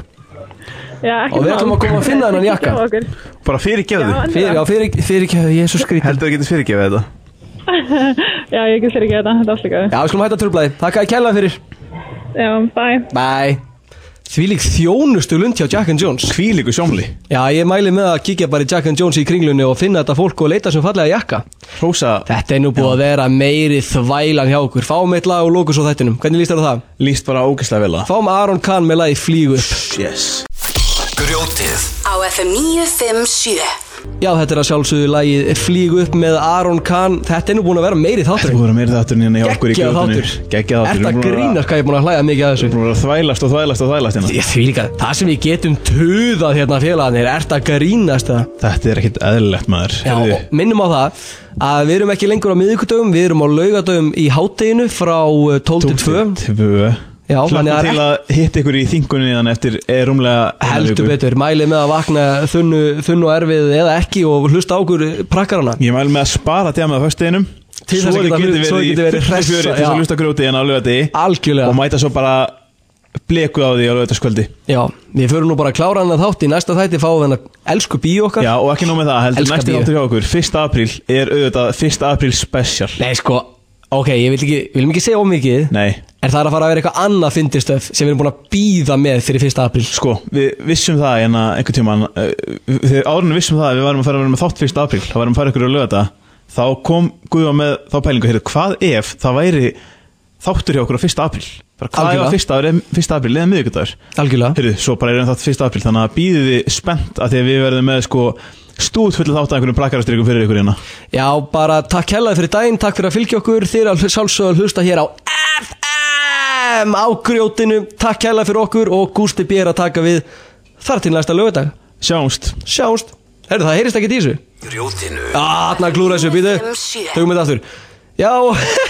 Já, ekki Og við ætlum að koma að finna þennan jakka. Bara endilega. Fyrir, fyrir, fyrir ekki, ég er svo skrítið Heldur þú getur fyrirgefið þetta? Já, ég sér ekki þetta, þetta er alltaf góð. Já, við skulum hætta trublaði Takk að ég kella fyrir. Já, bye. Bye Því lík þjónustu lund hjá Jack and Jones. Hvílíku sjómli Já, ég mæli með að kíkja bara í Jack and Jones í kringlunni og finna þetta fólk og leita sem fallega jakka. Rósa Þetta er nú búið að vera meiri þvælan hjá okkur. Fáum eitt lag og lókus á þættinum. Hvernig líst þér á það? Líst bara ógeðslega vel að Fáum Aron Kahn með lagi Flígu upp. Yes. Grjótið. Á FM 957 Já, þetta er að sjálfsögðu lagið Flíg upp með Aron Kahn. Þetta er nú hérna búin að vera meiri þáttur Þetta er búin að vera meiri þáttur en ég okkur í göðunir Gekkið þáttur. Þetta grínast hvað ég er búin að hlæða mikið að þessu. Þú búin að þvælast og þvælast og þvælast hérna. Ég því líka, það sem við getum töðað hérna félagarnir Er þetta grínast það? Þetta er ekkit eðlilegt maður. Já, minnum á það að við erum ekki lengur á miðugdögum Við erum á laugadögum í hátteginu frá eh, 12.2 Hlöfum til að hitta ykkur í þingunni eðan eftir rúmlega Heldur betur, mælið með að vakna þunnu, þunnu erfið eða ekki og hlusta ákur prakkarana. Ég mæli með að spara tjama það fyrsteginum Svo þið getur verið í fyrstu fjöri til að hlusta gróti en að löða þig Og mæta svo bara blekuð á því að löða þetta skvöldi Já, við förum nú bara að klára hann að þátt. Í næsta þætti Fáðu hann að elsku bíu okkar. Já, og ekki nómið það, heldur næsta þáttur hjá okkur 1. apríl er auðvitað 1. apríl special. Nei sko, ok, ég vil ekki, vil ekki segja ómikið Nei. En það er að fara að vera eitthvað annað fyndistöf sem við erum búin að býða með fyrir 1. apríl sko, við vissum það en að einhvern tímann uh, Þegar árunni vissum það að við varum að fara að vera með þátt 1. apríl þá varum að fara ykkur á lögata þá kom Guðjón með þá pælingu heyrðu, hvað ef það væri þáttur hjá okkur á 1. apríl bara hvað ef að 1. 1. apríl eða miðvikudagur Algjörlega Heyrðu, svo bara er þátt 1. apríl þannig að býðið þið spennt að því að við sko stúð fulla þátt að einhverjum prakarastrikum fyrir ykkur hérna Já, bara takk hellaði fyrir daginn, takk fyrir að fylgja okkur er að sjálfsögðu að hlusta hér á FM á grjótinu Takk hellaði fyrir okkur og Gústi B er að taka við þar til næsta lögadag Sjáumst. Sjáumst. Herru, það heyrist ekki í þessu? Grjótinu. Þarna klúra þessu, býðu Tökum þetta aftur. Já,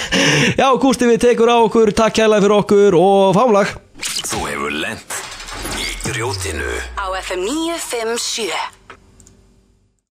já, Gústi við tekur á okkur. Takk hellaði fyrir okkur og fámlag Þú hefur lent í grjótinu. Á FM 957